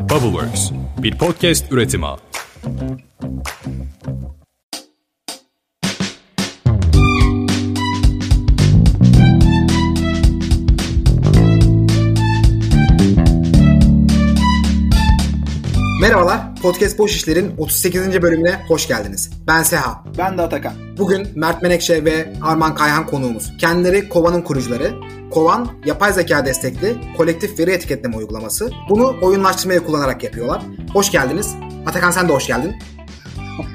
Bubbleworks, bir podcast üretimi. Merhabalar, Podcast Boş İşler'in 38. bölümüne hoş geldiniz. Ben Seha. Ben de Atakan. Bugün Mert Menekşe ve Arman Kayhan konuğumuz. Kendileri Kovan'ın kurucuları. Kovan, yapay zeka destekli kolektif veri etiketleme uygulaması. Bunu oyunlaştırmaya kullanarak yapıyorlar. Hoş geldiniz. Atakan sen de hoş geldin.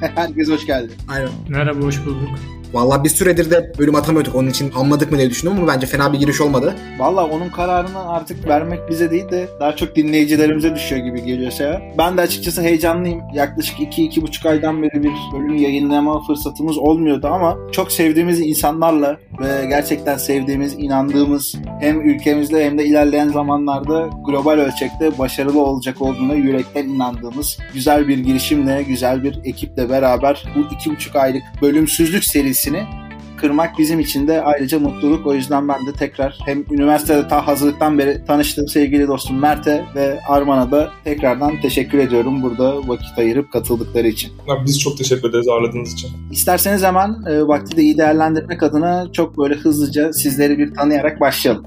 Herkes hoş geldi. Aynen. Merhaba, hoş bulduk. Vallahi bir süredir de bölüm atamıyorduk. Onun için anladık mı diye düşündüm ama bence fena bir giriş olmadı. Valla onun kararını artık vermek bize değil de daha çok dinleyicilerimize düşüyor gibi geliyor Seha. Ben de açıkçası heyecanlıyım. Yaklaşık 2-2,5 aydan beri bir bölüm yayınlama fırsatımız olmuyordu ama çok sevdiğimiz insanlarla ve gerçekten sevdiğimiz, inandığımız hem ülkemizde hem de ilerleyen zamanlarda global ölçekte başarılı olacak olduğuna yürekten inandığımız güzel bir girişimle, güzel bir ekiple beraber bu 2,5 aylık bölümsüzlük serisi seviyesini kırmak bizim için de ayrıca mutluluk. O yüzden ben de tekrar hem üniversitede ta hazırlıktan beri tanıştığım sevgili dostum Mert'e ve Arman'a da tekrardan teşekkür ediyorum burada vakit ayırıp katıldıkları için. Biz çok teşekkür ederiz ağırladığınız için. İsterseniz hemen e, vakti de iyi değerlendirmek adına çok böyle hızlıca sizleri bir tanıyarak başlayalım.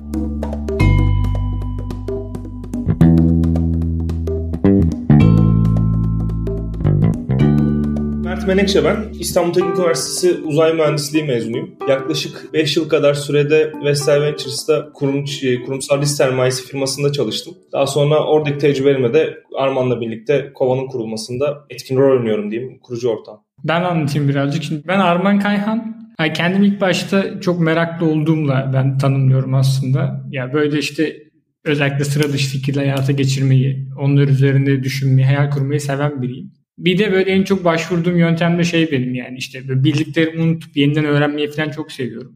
Menekşe ben. İstanbul Teknik Üniversitesi Uzay Mühendisliği mezunuyum. Yaklaşık 5 yıl kadar sürede Vestel Ventures'ta kurum, şey, kurumsal risk sermayesi firmasında çalıştım. Daha sonra oradaki tecrübelerime de Arman'la birlikte Kova'nın kurulmasında etkin rol oynuyorum diyeyim, kurucu ortağım. Ben anlatayım birazcık. Şimdi ben Arman Kayhan. Yani kendim ilk başta çok meraklı olduğumla ben tanımlıyorum aslında. Ya böyle işte özellikle sıra dışı fikirle hayata geçirmeyi, onlar üzerinde düşünmeyi, hayal kurmayı seven biriyim. Bir de böyle en çok başvurduğum yöntem de şey benim yani işte bildiklerimi unutup yeniden öğrenmeyi falan çok seviyorum.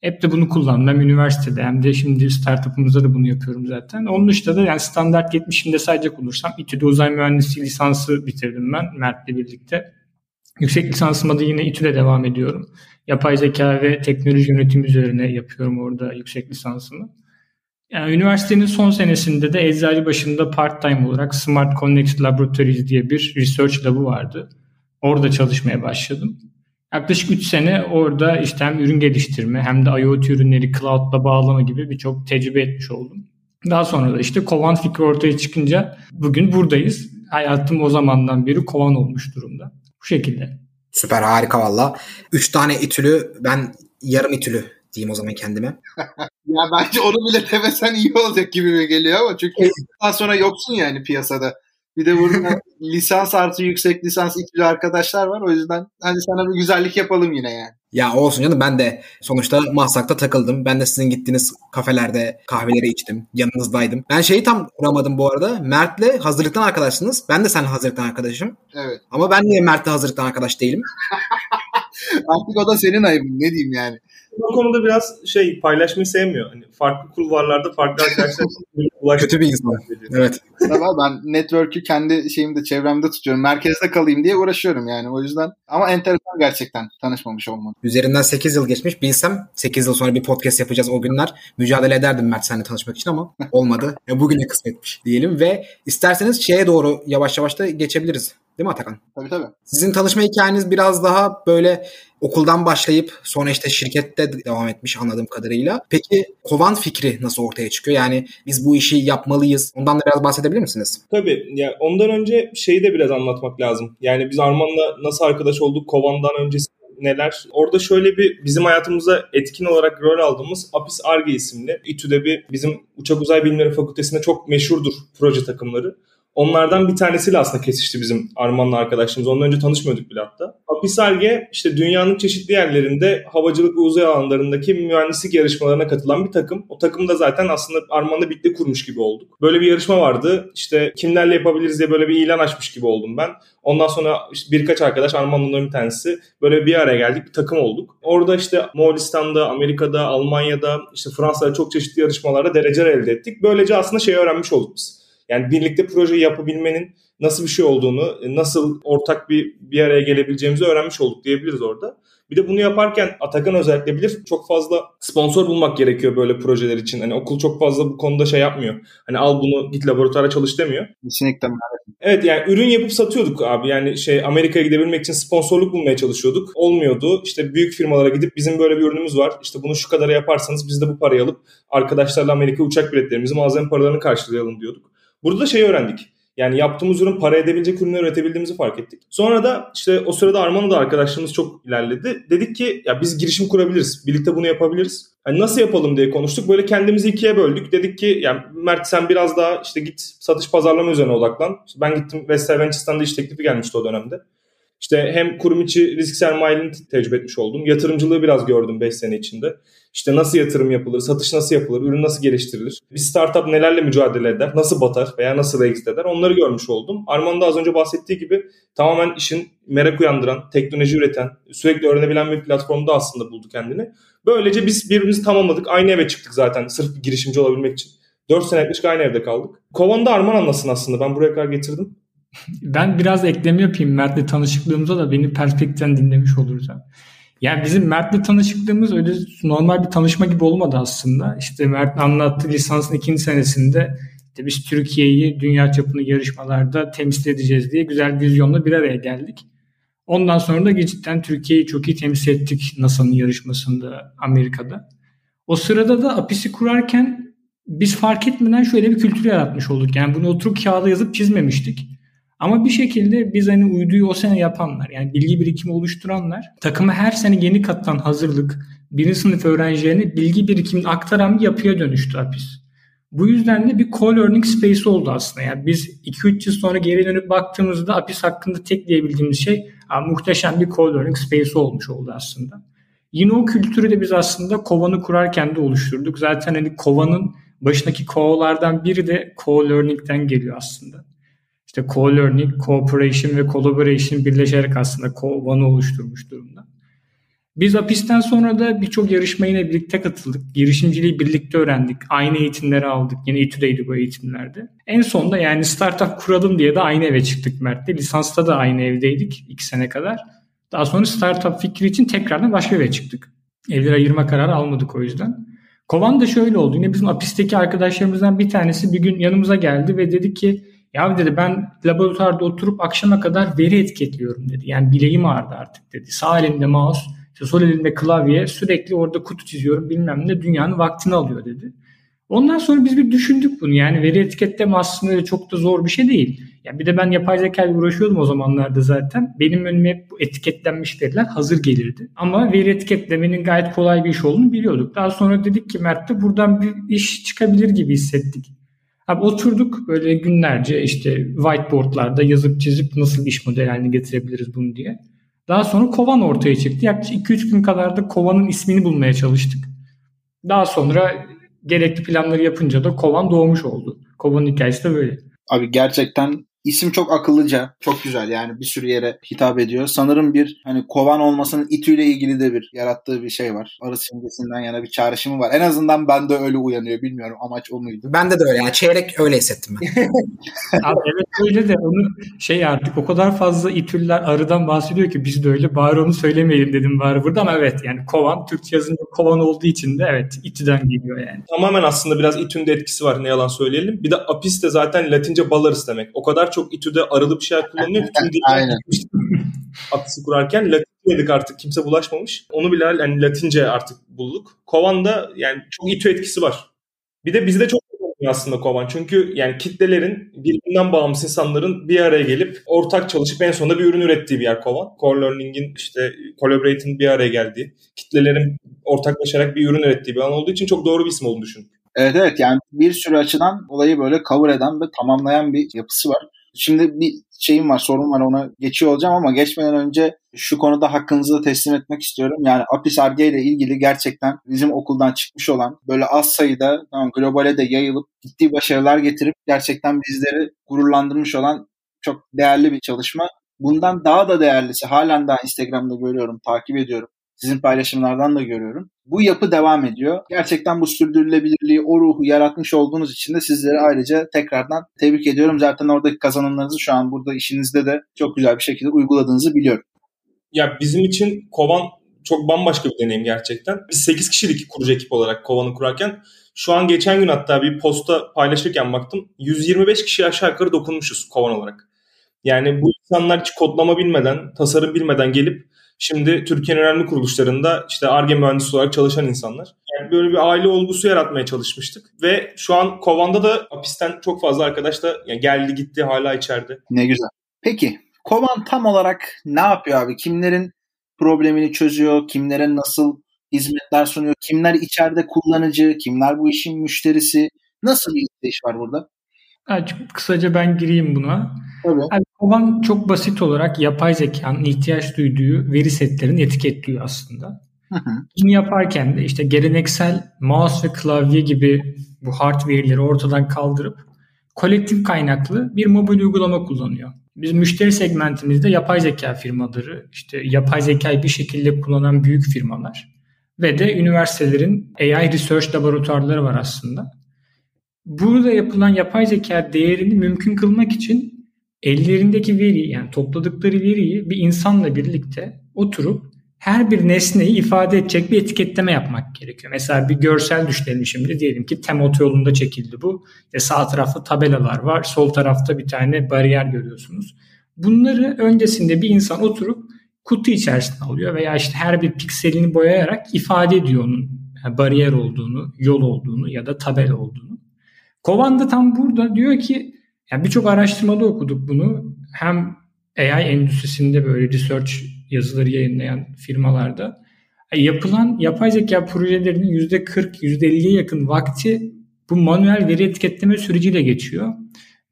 Hep de bunu kullandım. Hem üniversitede hem de şimdi startup'ımızda da bunu yapıyorum zaten. Onun dışında da yani standart 70'inde sadece olursam İTÜ'de uzay mühendisliği lisansı bitirdim ben Mert'le birlikte. Yüksek lisansıma da yine İTÜ'de devam ediyorum. Yapay zeka ve teknoloji yönetimi üzerine yapıyorum orada yüksek lisansımı. Yani üniversitenin son senesinde de Eczacıbaşı'nda part-time olarak Smart Connect Laboratories diye bir research labı vardı. Orada çalışmaya başladım. Yaklaşık 3 sene orada işte hem ürün geliştirme hem de IoT ürünleri cloud'la bağlama gibi birçok tecrübe etmiş oldum. Daha sonra da işte Kovan fikri ortaya çıkınca bugün buradayız. Hayatım o zamandan beri Kovan olmuş durumda. Bu şekilde. Süper harika valla. 3 tane itülü ben yarım itülü diyeyim o zaman kendime. ya bence onu bile demesen iyi olacak gibi mi geliyor ama çünkü daha sonra yoksun yani piyasada. Bir de burada lisans artı yüksek lisans ikili arkadaşlar var. O yüzden hani sana bir güzellik yapalım yine yani. Ya olsun canım ben de sonuçta Maslak'ta takıldım. Ben de sizin gittiğiniz kafelerde kahveleri içtim. Yanınızdaydım. Ben şeyi tam kuramadım bu arada. Mert'le hazırlıktan arkadaşsınız. Ben de seninle hazırlıktan arkadaşım. Evet. Ama ben niye Mert'le hazırlıktan arkadaş değilim? Artık o da senin ayıbın. Ne diyeyim yani bu konuda biraz şey paylaşmayı sevmiyor. Hani farklı kulvarlarda farklı arkadaşlar Kötü bir insan. Evet. Ben network'ü kendi şeyimde çevremde tutuyorum. Merkezde kalayım diye uğraşıyorum yani. O yüzden ama enteresan gerçekten tanışmamış olmadı. Üzerinden 8 yıl geçmiş. Bilsem 8 yıl sonra bir podcast yapacağız o günler. Mücadele ederdim Mert seninle tanışmak için ama olmadı. E, bugüne kısmetmiş diyelim ve isterseniz şeye doğru yavaş yavaş da geçebiliriz. Değil mi Atakan? Tabii tabii. Sizin tanışma hikayeniz biraz daha böyle okuldan başlayıp sonra işte şirkette devam etmiş anladığım kadarıyla. Peki kovan fikri nasıl ortaya çıkıyor? Yani biz bu işi yapmalıyız. Ondan da biraz bahsedebilir misiniz? Tabii. Yani ondan önce şeyi de biraz anlatmak lazım. Yani biz Arman'la nasıl arkadaş olduk? Kovan'dan öncesi neler? Orada şöyle bir bizim hayatımıza etkin olarak rol aldığımız Apis Arge isimli İTÜ'de bir bizim Uçak Uzay Bilimleri Fakültesi'nde çok meşhurdur proje takımları. Onlardan bir tanesiyle aslında kesişti bizim Arman'la arkadaşımız. Ondan önce tanışmıyorduk bile hatta. Apisalge işte dünyanın çeşitli yerlerinde havacılık ve uzay alanlarındaki mühendislik yarışmalarına katılan bir takım. O takım da zaten aslında Arman'la birlikte kurmuş gibi olduk. Böyle bir yarışma vardı. İşte kimlerle yapabiliriz diye böyle bir ilan açmış gibi oldum ben. Ondan sonra işte birkaç arkadaş Arman'ın bir tanesi böyle bir araya geldik bir takım olduk. Orada işte Moğolistan'da, Amerika'da, Almanya'da, işte Fransa'da çok çeşitli yarışmalarda dereceler elde ettik. Böylece aslında şey öğrenmiş olduk biz Yani birlikte proje yapabilmenin nasıl bir şey olduğunu, nasıl ortak bir bir araya gelebileceğimizi öğrenmiş olduk diyebiliriz orada. Bir de bunu yaparken Atakan özellikle bilir çok fazla sponsor bulmak gerekiyor böyle projeler için. Hani okul çok fazla bu konuda şey yapmıyor. Hani al bunu git laboratuvara çalış demiyor. Kesinlikle. Evet yani ürün yapıp satıyorduk abi. Yani şey Amerika'ya gidebilmek için sponsorluk bulmaya çalışıyorduk. Olmuyordu. İşte büyük firmalara gidip bizim böyle bir ürünümüz var. İşte bunu şu kadara yaparsanız biz de bu parayı alıp arkadaşlarla Amerika uçak biletlerimizi, malzeme paralarını karşılayalım diyorduk. Burada da şey öğrendik. Yani yaptığımız ürün para edebilecek ürünler üretebildiğimizi fark ettik. Sonra da işte o sırada Arman'la da arkadaşlarımız çok ilerledi. Dedik ki ya biz girişim kurabiliriz. Birlikte bunu yapabiliriz. Hani nasıl yapalım diye konuştuk. Böyle kendimizi ikiye böldük. Dedik ki yani Mert sen biraz daha işte git satış pazarlama üzerine odaklan. İşte ben gittim Vestel Ventures'tan da iş teklifi gelmişti o dönemde. İşte hem kurum içi risk sermayelini tecrübe etmiş oldum. Yatırımcılığı biraz gördüm 5 sene içinde. İşte nasıl yatırım yapılır, satış nasıl yapılır, ürün nasıl geliştirilir, bir startup nelerle mücadele eder, nasıl batar veya nasıl exit eder onları görmüş oldum. Arman'ın da az önce bahsettiği gibi tamamen işin merak uyandıran, teknoloji üreten, sürekli öğrenebilen bir platformda aslında buldu kendini. Böylece biz birbirimizi tamamladık. Aynı eve çıktık zaten sırf girişimci olabilmek için. 4 sene yaklaşık aynı evde kaldık. Kovan'da Arman anlasın aslında. Ben buraya kadar getirdim. Ben biraz ekleme yapayım Mert'le tanışıklığımıza da beni perspektiften dinlemiş oluruz. Bizim Mert'le tanışıklığımız öyle normal bir tanışma gibi olmadı aslında. İşte Mert anlattı lisansın ikinci senesinde işte biz Türkiye'yi dünya çapını yarışmalarda temsil edeceğiz diye güzel bir vizyonla bir araya geldik. Ondan sonra da cidden Türkiye'yi çok iyi temsil ettik NASA'nın yarışmasında Amerika'da. O sırada da APIS'i kurarken biz fark etmeden şöyle bir kültür yaratmış olduk. Yani bunu oturup kağıda yazıp çizmemiştik. Ama bir şekilde biz hani uyduyu o sene yapanlar yani bilgi birikimi oluşturanlar takımı her sene yeni katan hazırlık birinci sınıf öğrencilerine bilgi birikimini aktaran bir yapıya dönüştü APIS. Bu yüzden de bir co-learning space oldu aslında. Yani biz 2-3 yıl sonra geri dönüp baktığımızda APIS hakkında tek diyebildiğimiz şey muhteşem bir co-learning space olmuş oldu aslında. Yine o kültürü de biz aslında Kovan'ı kurarken de oluşturduk. Zaten hani Kovan'ın başındaki ko'lardan biri de co-learning'den geliyor aslında. İşte co-learning, cooperation ve collaboration birleşerek aslında Kovan'ı oluşturmuş durumda. Biz APIS'ten sonra da birçok yarışma yine birlikte katıldık. Girişimciliği birlikte öğrendik. Aynı eğitimleri aldık. Yine İTÜ'deydi bu eğitimlerde. En sonunda yani startup kuralım diye de aynı eve çıktık Mert'le. Lisansta da aynı evdeydik iki sene kadar. Daha sonra startup fikri için tekrardan başka eve çıktık. Evleri ayırma kararı almadık o yüzden. Kovan da şöyle oldu. Yine bizim APIS'teki arkadaşlarımızdan bir tanesi bir gün yanımıza geldi ve dedi ki ya dedi ben laboratuvarda oturup akşama kadar veri etiketliyorum dedi. Yani bileğim ağrıdı artık dedi. Sağ elimde mouse, işte sol elimde klavye sürekli orada kutu çiziyorum bilmem ne dünyanın vaktini alıyor dedi. Ondan sonra biz bir düşündük bunu. Yani veri etiketleme aslında çok da zor bir şey değil. Yani bir de ben yapay zeka ile uğraşıyordum o zamanlarda zaten. Benim önüme hep bu etiketlenmiş veriler hazır gelirdi. Ama veri etiketlemenin gayet kolay bir iş olduğunu biliyorduk. Daha sonra dedik ki Mert'te buradan bir iş çıkabilir gibi hissettik. Abi oturduk böyle günlerce işte whiteboardlarda yazıp çizip nasıl iş modeli haline getirebiliriz bunu diye. Daha sonra kovan ortaya çıktı. Yaklaşık 2-3 gün kadar da kovanın ismini bulmaya çalıştık. Daha sonra gerekli planları yapınca da kovan doğmuş oldu. Kovanın hikayesi de böyle. Abi gerçekten İsim çok akıllıca, çok güzel yani bir sürü yere hitap ediyor. Sanırım bir hani kovan olmasının itüyle ilgili de bir yarattığı bir şey var. Arı simgesinden yana bir çağrışımı var. En azından bende öyle uyanıyor. Bilmiyorum amaç o muydu? Bende de öyle yani çeyrek öyle hissettim ben. Abi evet öyle de onu şey artık o kadar fazla itüller arıdan bahsediyor ki biz de öyle bari onu söylemeyelim dedim bari burada ama evet yani kovan Türkçe yazınca kovan olduğu için de evet itüden geliyor yani. Tamamen aslında biraz itün de etkisi var ne yalan söyleyelim. Bir de apis de zaten latince balarız demek. O kadar çok İTÜ'de arılı bir şeyler kullanılıyor ki tüm Aynen. apisi kurarken Latin dedik artık kimse bulaşmamış. Onu bile yani Latince artık bulduk. Kovan'da yani çok İTÜ etkisi var. Bir de bizde çok aslında Kovan. Çünkü yani kitlelerin birbirinden bağımsız insanların bir araya gelip ortak çalışıp en sonunda bir ürün ürettiği bir yer Kovan. Core Learning'in işte Collaborate'in bir araya geldiği, kitlelerin ortaklaşarak bir ürün ürettiği bir alan olduğu için çok doğru bir isim olduğunu düşündüm. Evet evet yani bir sürü açıdan olayı böyle cover eden ve tamamlayan bir yapısı var. Şimdi bir şeyim var, sorun var ona geçiyor olacağım ama geçmeden önce şu konuda hakkınızı da teslim etmek istiyorum. Yani Apis Arge ile ilgili gerçekten bizim okuldan çıkmış olan böyle az sayıda tamam, globale de yayılıp ciddi başarılar getirip gerçekten bizleri gururlandırmış olan çok değerli bir çalışma. Bundan daha da değerlisi halen daha Instagram'da görüyorum, takip ediyorum. Sizin paylaşımlardan da görüyorum. Bu yapı devam ediyor. Gerçekten bu sürdürülebilirliği, o ruhu yaratmış olduğunuz için de sizleri ayrıca tekrardan tebrik ediyorum. Zaten oradaki kazanımlarınızı şu an burada işinizde de çok güzel bir şekilde uyguladığınızı biliyorum. Ya bizim için Kovan çok bambaşka bir deneyim gerçekten. Biz 8 kişilik kurucu ekip olarak Kovan'ı kurarken şu an geçen gün hatta bir posta paylaşırken baktım 125 kişi aşağı yukarı dokunmuşuz Kovan olarak. Yani bu insanlar hiç kodlama bilmeden, tasarım bilmeden gelip şimdi Türkiye'nin önemli kuruluşlarında işte ARGE mühendisi olarak çalışan insanlar. Yani böyle bir aile olgusu yaratmaya çalışmıştık. Ve şu an Kovan'da da hapisten çok fazla arkadaş da geldi gitti hala içeride. Ne güzel. Peki Kovan tam olarak ne yapıyor abi? Kimlerin problemini çözüyor? Kimlere nasıl hizmetler sunuyor? Kimler içeride kullanıcı? Kimler bu işin müşterisi? Nasıl bir iş var burada? Evet, kısaca ben gireyim buna. Tabii. Yani Kovan çok basit olarak yapay zekanın ihtiyaç duyduğu veri setlerini etiketliyor aslında. Hı hı. Bunu yaparken de işte geleneksel mouse ve klavye gibi bu hard verileri ortadan kaldırıp kolektif kaynaklı bir mobil uygulama kullanıyor. Biz müşteri segmentimizde yapay zeka firmaları, işte yapay zekayı bir şekilde kullanan büyük firmalar ve de üniversitelerin AI Research laboratuvarları var aslında. Burada yapılan yapay zeka değerini mümkün kılmak için ellerindeki veriyi yani topladıkları veriyi bir insanla birlikte oturup her bir nesneyi ifade edecek bir etiketleme yapmak gerekiyor. Mesela bir görsel düşünelim şimdi. Diyelim ki tem otoyolunda çekildi bu. İşte sağ tarafta tabelalar var. Sol tarafta bir tane bariyer görüyorsunuz. Bunları öncesinde bir insan oturup kutu içerisine alıyor veya işte her bir pikselini boyayarak ifade ediyor onun bariyer olduğunu, yol olduğunu ya da tabela olduğunu. Kovan da tam burada diyor ki yani birçok araştırmada okuduk bunu. Hem AI endüstrisinde böyle research yazıları yayınlayan firmalarda yapılan yapay zeka projelerinin %40, %50'ye yakın vakti bu manuel veri etiketleme süreciyle geçiyor.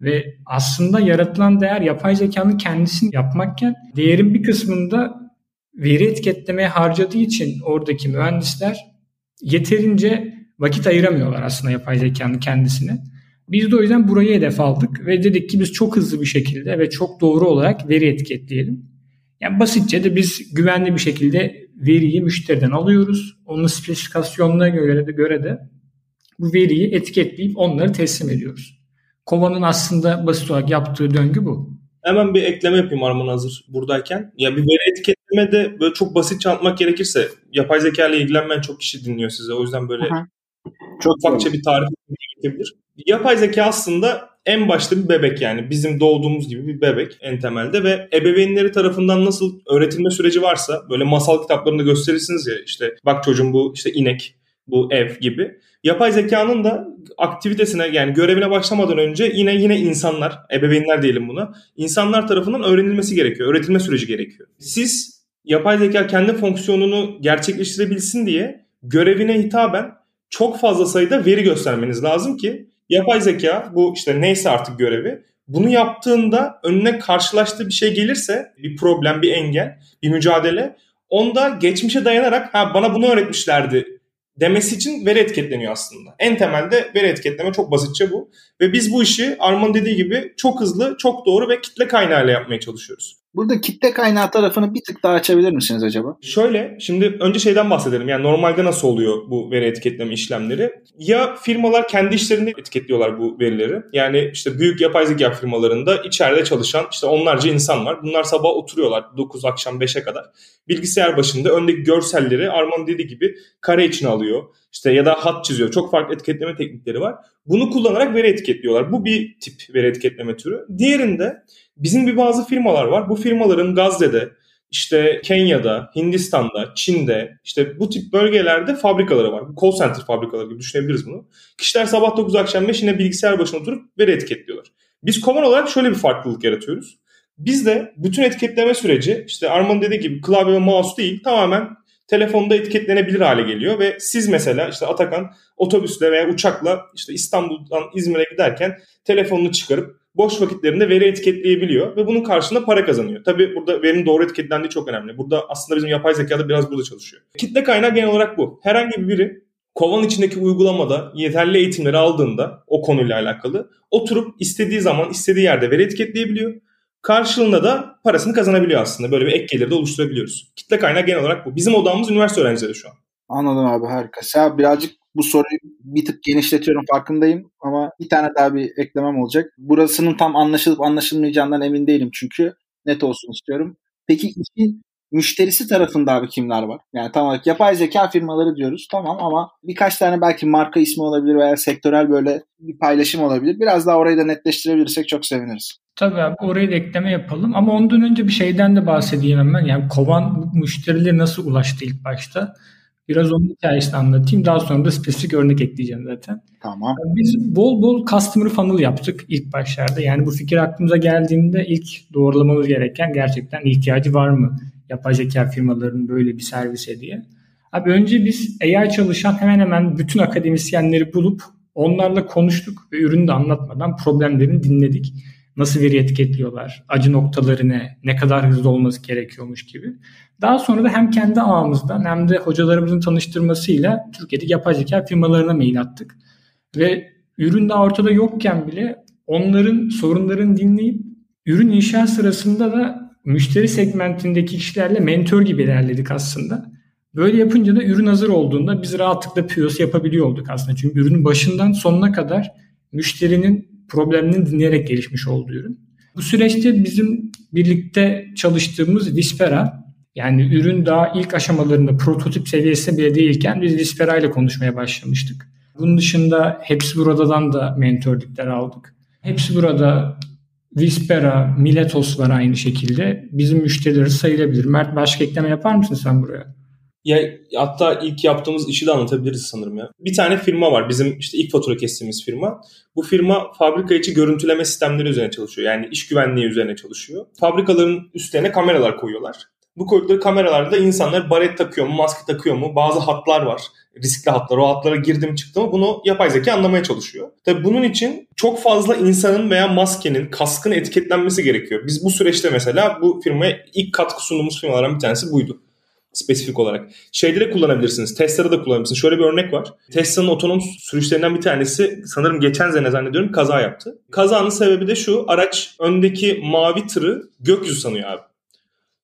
Ve aslında yaratılan değer yapay zekanın kendisini yapmakken değerin bir kısmında veri etiketlemeye harcadığı için oradaki mühendisler yeterince vakit ayıramıyorlar aslında yapay zekanın kendisine. Biz de o yüzden burayı hedef aldık ve dedik ki biz çok hızlı bir şekilde ve çok doğru olarak veri etiketleyelim. Yani basitçe de biz güvenli bir şekilde veriyi müşteriden alıyoruz. Onun spesifikasyonuna göre de, göre de bu veriyi etiketleyip onları teslim ediyoruz. Kovanın aslında basit olarak yaptığı döngü bu. Hemen bir ekleme yapayım Arman hazır buradayken. Ya bir veri etiketleme de böyle çok basit anlatmak gerekirse yapay zeka ile ilgilenmeyen çok kişi dinliyor size. O yüzden böyle hı. Çok ufakça bir tarif gerekebilir. Yapay zeka aslında en başta bir bebek yani bizim doğduğumuz gibi bir bebek en temelde ve ebeveynleri tarafından nasıl öğretilme süreci varsa böyle masal kitaplarında gösterirsiniz ya işte bak çocuğum bu işte inek bu ev gibi. Yapay zekanın da aktivitesine yani görevine başlamadan önce yine yine insanlar, ebeveynler diyelim buna, insanlar tarafından öğrenilmesi gerekiyor. Öğretilme süreci gerekiyor. Siz yapay zeka kendi fonksiyonunu gerçekleştirebilsin diye görevine hitaben çok fazla sayıda veri göstermeniz lazım ki yapay zeka bu işte neyse artık görevi bunu yaptığında önüne karşılaştığı bir şey gelirse bir problem, bir engel, bir mücadele onda geçmişe dayanarak ha bana bunu öğretmişlerdi demesi için veri etiketleniyor aslında. En temelde veri etiketleme çok basitçe bu. Ve biz bu işi Arman dediği gibi çok hızlı, çok doğru ve kitle kaynağıyla yapmaya çalışıyoruz. Burada kitle kaynağı tarafını bir tık daha açabilir misiniz acaba? Şöyle, şimdi önce şeyden bahsedelim. Yani normalde nasıl oluyor bu veri etiketleme işlemleri? Ya firmalar kendi işlerinde etiketliyorlar bu verileri. Yani işte büyük yapay zeka firmalarında içeride çalışan işte onlarca insan var. Bunlar sabah oturuyorlar 9 akşam 5'e kadar. Bilgisayar başında öndeki görselleri Arman dediği gibi kare içine alıyor. İşte ya da hat çiziyor. Çok farklı etiketleme teknikleri var. Bunu kullanarak veri etiketliyorlar. Bu bir tip veri etiketleme türü. Diğerinde bizim bir bazı firmalar var. Bu firmaların Gazze'de, işte Kenya'da, Hindistan'da, Çin'de işte bu tip bölgelerde fabrikaları var. Call center fabrikaları gibi düşünebiliriz bunu. Kişiler sabah 9 akşam 5 yine bilgisayar başına oturup veri etiketliyorlar. Biz Koman olarak şöyle bir farklılık yaratıyoruz. Biz de bütün etiketleme süreci işte Arman dediği gibi klavye ve mouse değil tamamen telefonda etiketlenebilir hale geliyor ve siz mesela işte Atakan otobüsle veya uçakla işte İstanbul'dan İzmir'e giderken telefonunu çıkarıp boş vakitlerinde veri etiketleyebiliyor ve bunun karşılığında para kazanıyor. Tabii burada verinin doğru etiketlendiği çok önemli. Burada aslında bizim yapay zekada biraz burada çalışıyor. Kitle kaynağı genel olarak bu. Herhangi biri kovan içindeki uygulamada yeterli eğitimleri aldığında o konuyla alakalı oturup istediği zaman istediği yerde veri etiketleyebiliyor. Karşılığında da parasını kazanabiliyor aslında. Böyle bir ek gelir de oluşturabiliyoruz. Kitle kaynağı genel olarak bu. Bizim odamız üniversite öğrencileri şu an. Anladım abi harika. Sen birazcık bu soruyu bir tık genişletiyorum farkındayım ama bir tane daha bir eklemem olacak. Burasının tam anlaşılıp anlaşılmayacağından emin değilim çünkü net olsun istiyorum. Peki işin müşterisi tarafında abi kimler var? Yani tam olarak yapay zeka firmaları diyoruz tamam ama birkaç tane belki marka ismi olabilir veya sektörel böyle bir paylaşım olabilir. Biraz daha orayı da netleştirebilirsek çok seviniriz. Tabii abi orayı da ekleme yapalım ama ondan önce bir şeyden de bahsedeyim hemen. Yani kovan müşterileri nasıl ulaştı ilk başta? Biraz onun hikayesini anlatayım. Daha sonra da spesifik örnek ekleyeceğim zaten. Tamam. Biz bol bol customer funnel yaptık ilk başlarda. Yani bu fikir aklımıza geldiğinde ilk doğrulamamız gereken gerçekten ihtiyacı var mı? Yapay zeka firmalarının böyle bir servise diye. Abi önce biz AI çalışan hemen hemen bütün akademisyenleri bulup onlarla konuştuk ve ürünü de anlatmadan problemlerini dinledik. Nasıl veri etiketliyorlar, acı noktaları ne, kadar hızlı olması gerekiyormuş gibi. Daha sonra da hem kendi ağımızdan hem de hocalarımızın tanıştırmasıyla Türkiye'deki yapay zeka firmalarına mail attık. Ve ürün daha ortada yokken bile onların sorunlarını dinleyip ürün inşa sırasında da müşteri segmentindeki kişilerle mentor gibi ilerledik aslında. Böyle yapınca da ürün hazır olduğunda biz rahatlıkla POS yapabiliyor olduk aslında. Çünkü ürünün başından sonuna kadar müşterinin problemini dinleyerek gelişmiş olduğu ürün. Bu süreçte bizim birlikte çalıştığımız Vispera yani ürün daha ilk aşamalarında prototip seviyesinde bile değilken biz Vispera ile konuşmaya başlamıştık. Bunun dışında Hepsi Burada'dan da mentörlükler aldık. Hepsi Burada, Vispera, Miletos var aynı şekilde. Bizim müşterileri sayılabilir. Mert başka ekleme yapar mısın sen buraya? Ya hatta ilk yaptığımız işi de anlatabiliriz sanırım ya. Bir tane firma var bizim işte ilk fatura kestiğimiz firma. Bu firma fabrika içi görüntüleme sistemleri üzerine çalışıyor. Yani iş güvenliği üzerine çalışıyor. Fabrikaların üstlerine kameralar koyuyorlar. Bu koydukları kameralarda insanlar baret takıyor mu, maske takıyor mu? Bazı hatlar var. Riskli hatlar. O hatlara girdi mi çıktı mı bunu yapay zeka anlamaya çalışıyor. Tabii bunun için çok fazla insanın veya maskenin, kaskın etiketlenmesi gerekiyor. Biz bu süreçte mesela bu firmaya ilk katkı sunduğumuz firmalardan bir tanesi buydu spesifik olarak. Şeyde de kullanabilirsiniz. Tesla'da da kullanabilirsiniz. Şöyle bir örnek var. Tesla'nın otonom sürüşlerinden bir tanesi sanırım geçen sene zannediyorum kaza yaptı. Kazanın sebebi de şu. Araç öndeki mavi tırı gökyüzü sanıyor abi.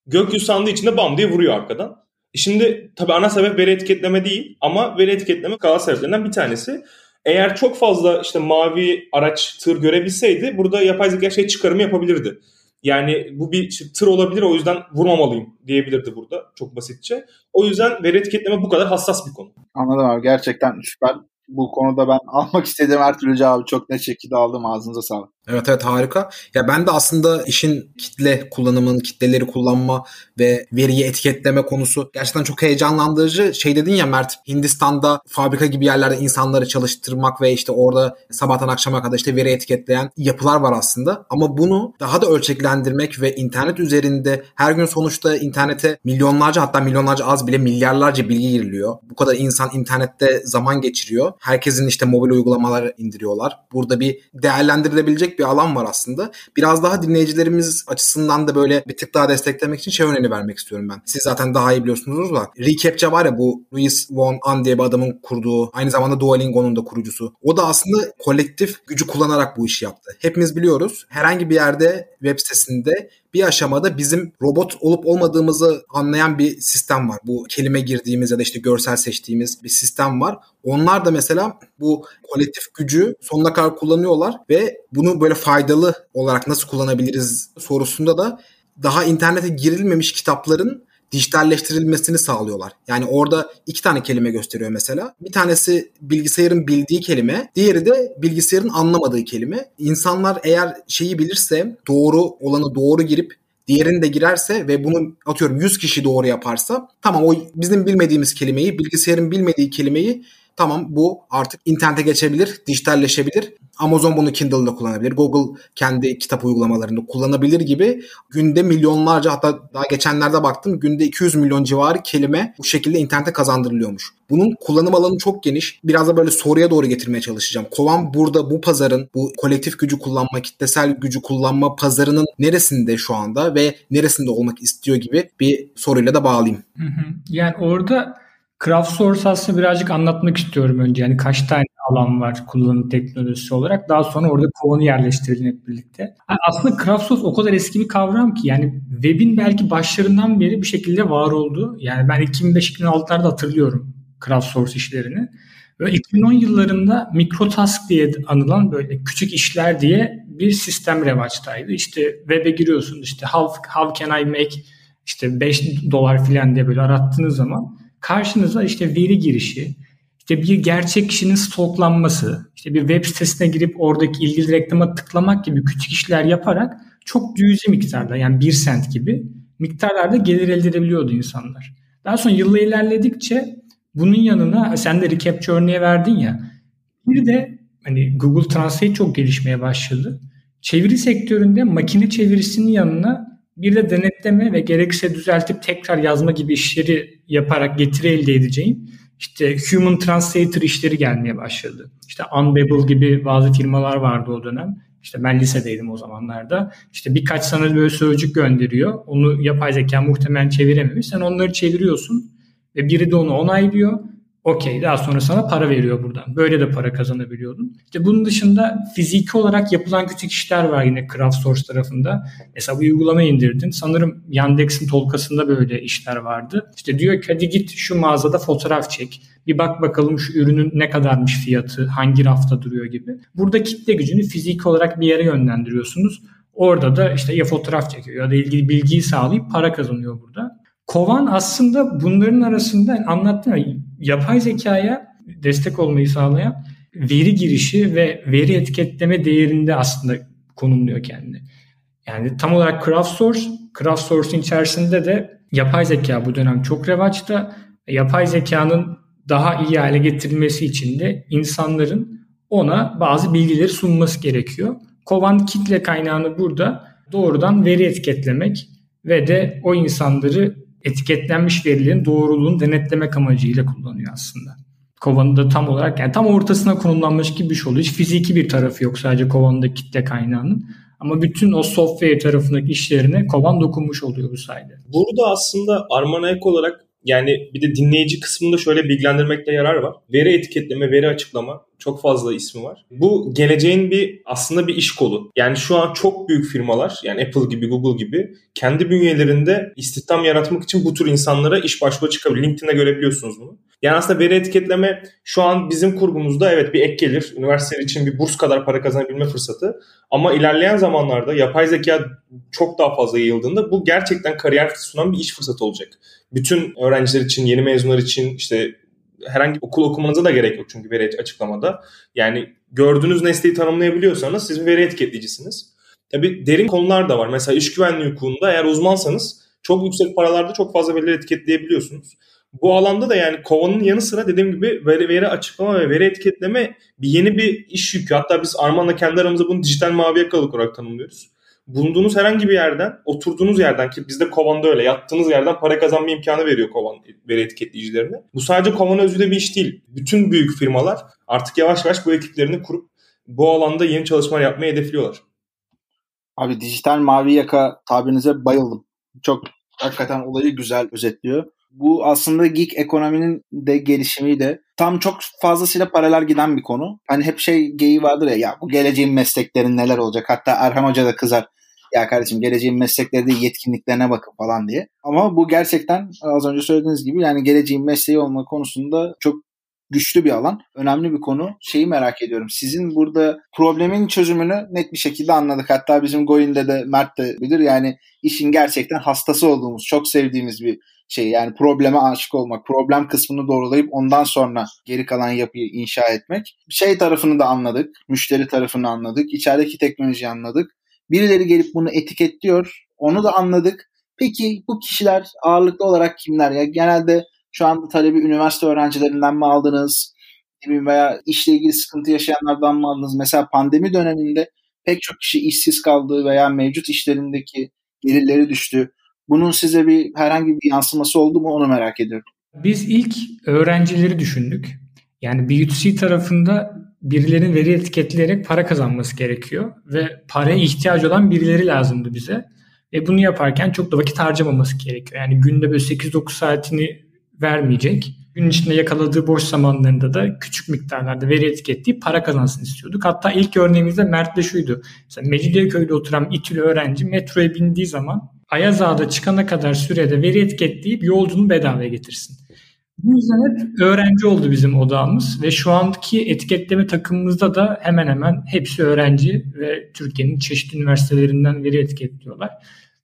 Gökyüzü sandığı için de bam diye vuruyor arkadan. E şimdi tabii ana sebep veri etiketleme değil ama veri etiketleme kaza sebeplerinden bir tanesi. Eğer çok fazla işte mavi araç tır görebilseydi burada yapay zeka şey çıkarımı yapabilirdi. Yani bu bir tır olabilir o yüzden vurmamalıyım diyebilirdi burada çok basitçe. O yüzden veri etiketleme bu kadar hassas bir konu. Anladım abi gerçekten süper. Bu konuda ben almak istediğim her türlü cevabı çok net şekilde aldım ağzınıza sağlık. Evet evet harika. Ya ben de aslında işin kitle kullanımının, kitleleri kullanma ve veriyi etiketleme konusu gerçekten çok heyecanlandırıcı. Şey dedin ya Mert, Hindistan'da fabrika gibi yerlerde insanları çalıştırmak ve işte orada sabahtan akşama kadar işte veri etiketleyen yapılar var aslında. Ama bunu daha da ölçeklendirmek ve internet üzerinde her gün sonuçta internete milyonlarca hatta milyonlarca az bile milyarlarca bilgi giriliyor. Bu kadar insan internette zaman geçiriyor. Herkesin işte mobil uygulamalar indiriyorlar. Burada bir değerlendirilebilecek bir alan var aslında. Biraz daha dinleyicilerimiz açısından da böyle bir tık daha desteklemek için şey örneğini vermek istiyorum ben. Siz zaten daha iyi biliyorsunuz da. Recaptcha var ya bu Luis Von An diye bir adamın kurduğu aynı zamanda Duolingo'nun da kurucusu. O da aslında kolektif gücü kullanarak bu işi yaptı. Hepimiz biliyoruz. Herhangi bir yerde web sitesinde bir aşamada bizim robot olup olmadığımızı anlayan bir sistem var. Bu kelime girdiğimiz ya da işte görsel seçtiğimiz bir sistem var. Onlar da mesela bu kolektif gücü sonuna kadar kullanıyorlar ve bunu böyle faydalı olarak nasıl kullanabiliriz sorusunda da daha internete girilmemiş kitapların dijitalleştirilmesini sağlıyorlar. Yani orada iki tane kelime gösteriyor mesela. Bir tanesi bilgisayarın bildiği kelime, diğeri de bilgisayarın anlamadığı kelime. İnsanlar eğer şeyi bilirse, doğru olanı doğru girip diğerini de girerse ve bunu atıyorum 100 kişi doğru yaparsa tamam o bizim bilmediğimiz kelimeyi, bilgisayarın bilmediği kelimeyi tamam bu artık internete geçebilir, dijitalleşebilir. Amazon bunu Kindle'da kullanabilir. Google kendi kitap uygulamalarında kullanabilir gibi günde milyonlarca hatta daha geçenlerde baktım günde 200 milyon civarı kelime bu şekilde internete kazandırılıyormuş. Bunun kullanım alanı çok geniş. Biraz da böyle soruya doğru getirmeye çalışacağım. Kovan burada bu pazarın bu kolektif gücü kullanma, kitlesel gücü kullanma pazarının neresinde şu anda ve neresinde olmak istiyor gibi bir soruyla da bağlayayım. Yani orada Crowdsource aslında birazcık anlatmak istiyorum önce. Yani kaç tane alan var kullanım teknolojisi olarak. Daha sonra orada kovanı yerleştirelim hep birlikte. Aslında Crowdsource o kadar eski bir kavram ki yani webin belki başlarından beri bir şekilde var oldu. Yani ben 2005-2006'larda hatırlıyorum crowdsource işlerini. Ve 2010 yıllarında mikrotask diye anılan böyle küçük işler diye bir sistem revaçtaydı. İşte web'e giriyorsun işte how, how can I make işte 5 dolar filan diye böyle arattığınız zaman karşınıza işte veri girişi, işte bir gerçek kişinin stoklanması, işte bir web sitesine girip oradaki ilgili reklama tıklamak gibi küçük işler yaparak çok cüzi miktarda yani 1 sent gibi miktarlarda gelir elde edebiliyordu insanlar. Daha sonra yıllar ilerledikçe bunun yanına sen de recapture örneği verdin ya bir de hani Google Translate çok gelişmeye başladı. Çeviri sektöründe makine çevirisinin yanına bir de denetleme ve gerekirse düzeltip tekrar yazma gibi işleri yaparak getiri elde edeceğin işte human translator işleri gelmeye başladı. İşte Unbabel gibi bazı firmalar vardı o dönem. İşte ben lisedeydim o zamanlarda. İşte birkaç sana böyle sözcük gönderiyor. Onu yapay zeka muhtemelen çevirememiş. Sen onları çeviriyorsun ve biri de onu onaylıyor. Okey daha sonra sana para veriyor buradan. Böyle de para kazanabiliyordun. İşte bunun dışında fiziki olarak yapılan küçük işler var yine CraftSource tarafında. Mesela bir uygulama indirdin. Sanırım Yandex'in tolkasında böyle işler vardı. İşte diyor ki hadi git şu mağazada fotoğraf çek. Bir bak bakalım şu ürünün ne kadarmış fiyatı, hangi rafta duruyor gibi. Burada kitle gücünü fiziki olarak bir yere yönlendiriyorsunuz. Orada da işte ya fotoğraf çekiyor ya da ilgili bilgiyi sağlayıp para kazanıyor burada. Kovan aslında bunların arasında anlattım ya, yapay zekaya destek olmayı sağlayan veri girişi ve veri etiketleme değerinde aslında konumluyor kendini. Yani tam olarak CraftSource, CraftSource'un içerisinde de yapay zeka bu dönem çok revaçta. Yapay zekanın daha iyi hale getirilmesi için de insanların ona bazı bilgileri sunması gerekiyor. Kovan kitle kaynağını burada doğrudan veri etiketlemek ve de o insanları etiketlenmiş verilerin doğruluğunu denetlemek amacıyla kullanıyor aslında. Kovanın da tam olarak yani tam ortasına konumlanmış gibi bir şey oluyor. Hiç fiziki bir tarafı yok sadece kovanın kitle kaynağının. Ama bütün o software tarafındaki işlerine kovan dokunmuş oluyor bu sayede. Burada aslında Arman ek olarak yani bir de dinleyici kısmında şöyle bilgilendirmekte yarar var. Veri etiketleme, veri açıklama çok fazla ismi var. Bu geleceğin bir aslında bir iş kolu. Yani şu an çok büyük firmalar yani Apple gibi Google gibi kendi bünyelerinde istihdam yaratmak için bu tür insanlara iş başvuru çıkabilir. LinkedIn'de görebiliyorsunuz bunu. Yani aslında veri etiketleme şu an bizim kurgumuzda evet bir ek gelir. Üniversiteler için bir burs kadar para kazanabilme fırsatı. Ama ilerleyen zamanlarda yapay zeka çok daha fazla yayıldığında bu gerçekten kariyer sunan bir iş fırsatı olacak. Bütün öğrenciler için, yeni mezunlar için işte herhangi bir okul okumanıza da gerek yok çünkü veri açıklamada. Yani gördüğünüz nesneyi tanımlayabiliyorsanız siz bir veri etiketleyicisiniz. Tabi derin konular da var. Mesela iş güvenliği hukukunda eğer uzmansanız çok yüksek paralarda çok fazla verileri etiketleyebiliyorsunuz. Bu alanda da yani kovanın yanı sıra dediğim gibi veri, veri açıklama ve veri etiketleme bir yeni bir iş yükü. Hatta biz Arman'la kendi aramızda bunu dijital mavi yakalık olarak tanımlıyoruz bulunduğunuz herhangi bir yerden, oturduğunuz yerden ki bizde kovanda öyle yattığınız yerden para kazanma imkanı veriyor kovan veri etiketleyicilerine. Bu sadece kovan özgü bir iş değil. Bütün büyük firmalar artık yavaş yavaş bu ekiplerini kurup bu alanda yeni çalışmalar yapmayı hedefliyorlar. Abi dijital mavi yaka tabirinize bayıldım. Çok hakikaten olayı güzel özetliyor. Bu aslında geek ekonominin de gelişimiyle tam çok fazlasıyla paralel giden bir konu. Hani hep şey geyi vardır ya ya bu geleceğin mesleklerin neler olacak. Hatta Erhan Hoca da kızar. Ya kardeşim geleceğin meslekleri de yetkinliklerine bakın falan diye. Ama bu gerçekten az önce söylediğiniz gibi yani geleceğin mesleği olma konusunda çok güçlü bir alan. Önemli bir konu. Şeyi merak ediyorum. Sizin burada problemin çözümünü net bir şekilde anladık. Hatta bizim Goin'de de Mert de bilir. Yani işin gerçekten hastası olduğumuz, çok sevdiğimiz bir şey yani probleme aşık olmak, problem kısmını doğrulayıp ondan sonra geri kalan yapıyı inşa etmek. Şey tarafını da anladık, müşteri tarafını anladık, içerideki teknolojiyi anladık. Birileri gelip bunu etiketliyor, onu da anladık. Peki bu kişiler ağırlıklı olarak kimler ya? Genelde şu anda talebi üniversite öğrencilerinden mi aldınız? Veya işle ilgili sıkıntı yaşayanlardan mı aldınız? Mesela pandemi döneminde pek çok kişi işsiz kaldığı veya mevcut işlerindeki gelirleri düştü. Bunun size bir herhangi bir yansıması oldu mu onu merak ediyorum. Biz ilk öğrencileri düşündük. Yani B2C tarafında birilerinin veri etiketleyerek para kazanması gerekiyor ve paraya ihtiyacı olan birileri lazımdı bize. Ve bunu yaparken çok da vakit harcamaması gerekiyor. Yani günde böyle 8-9 saatini vermeyecek. gün içinde yakaladığı boş zamanlarında da küçük miktarlarda veri etiketleyip para kazansın istiyorduk. Hatta ilk örneğimizde Mert de şuydu. Mesela Mecidiyeköy'de oturan İTÜ'lü öğrenci metroya bindiği zaman Ayaz Ağa'da çıkana kadar sürede veri etiketleyip yolcunu bedavaya getirsin. Bu yüzden hep öğrenci oldu bizim odamız ve şu anki etiketleme takımımızda da hemen hemen hepsi öğrenci ve Türkiye'nin çeşitli üniversitelerinden veri etiketliyorlar.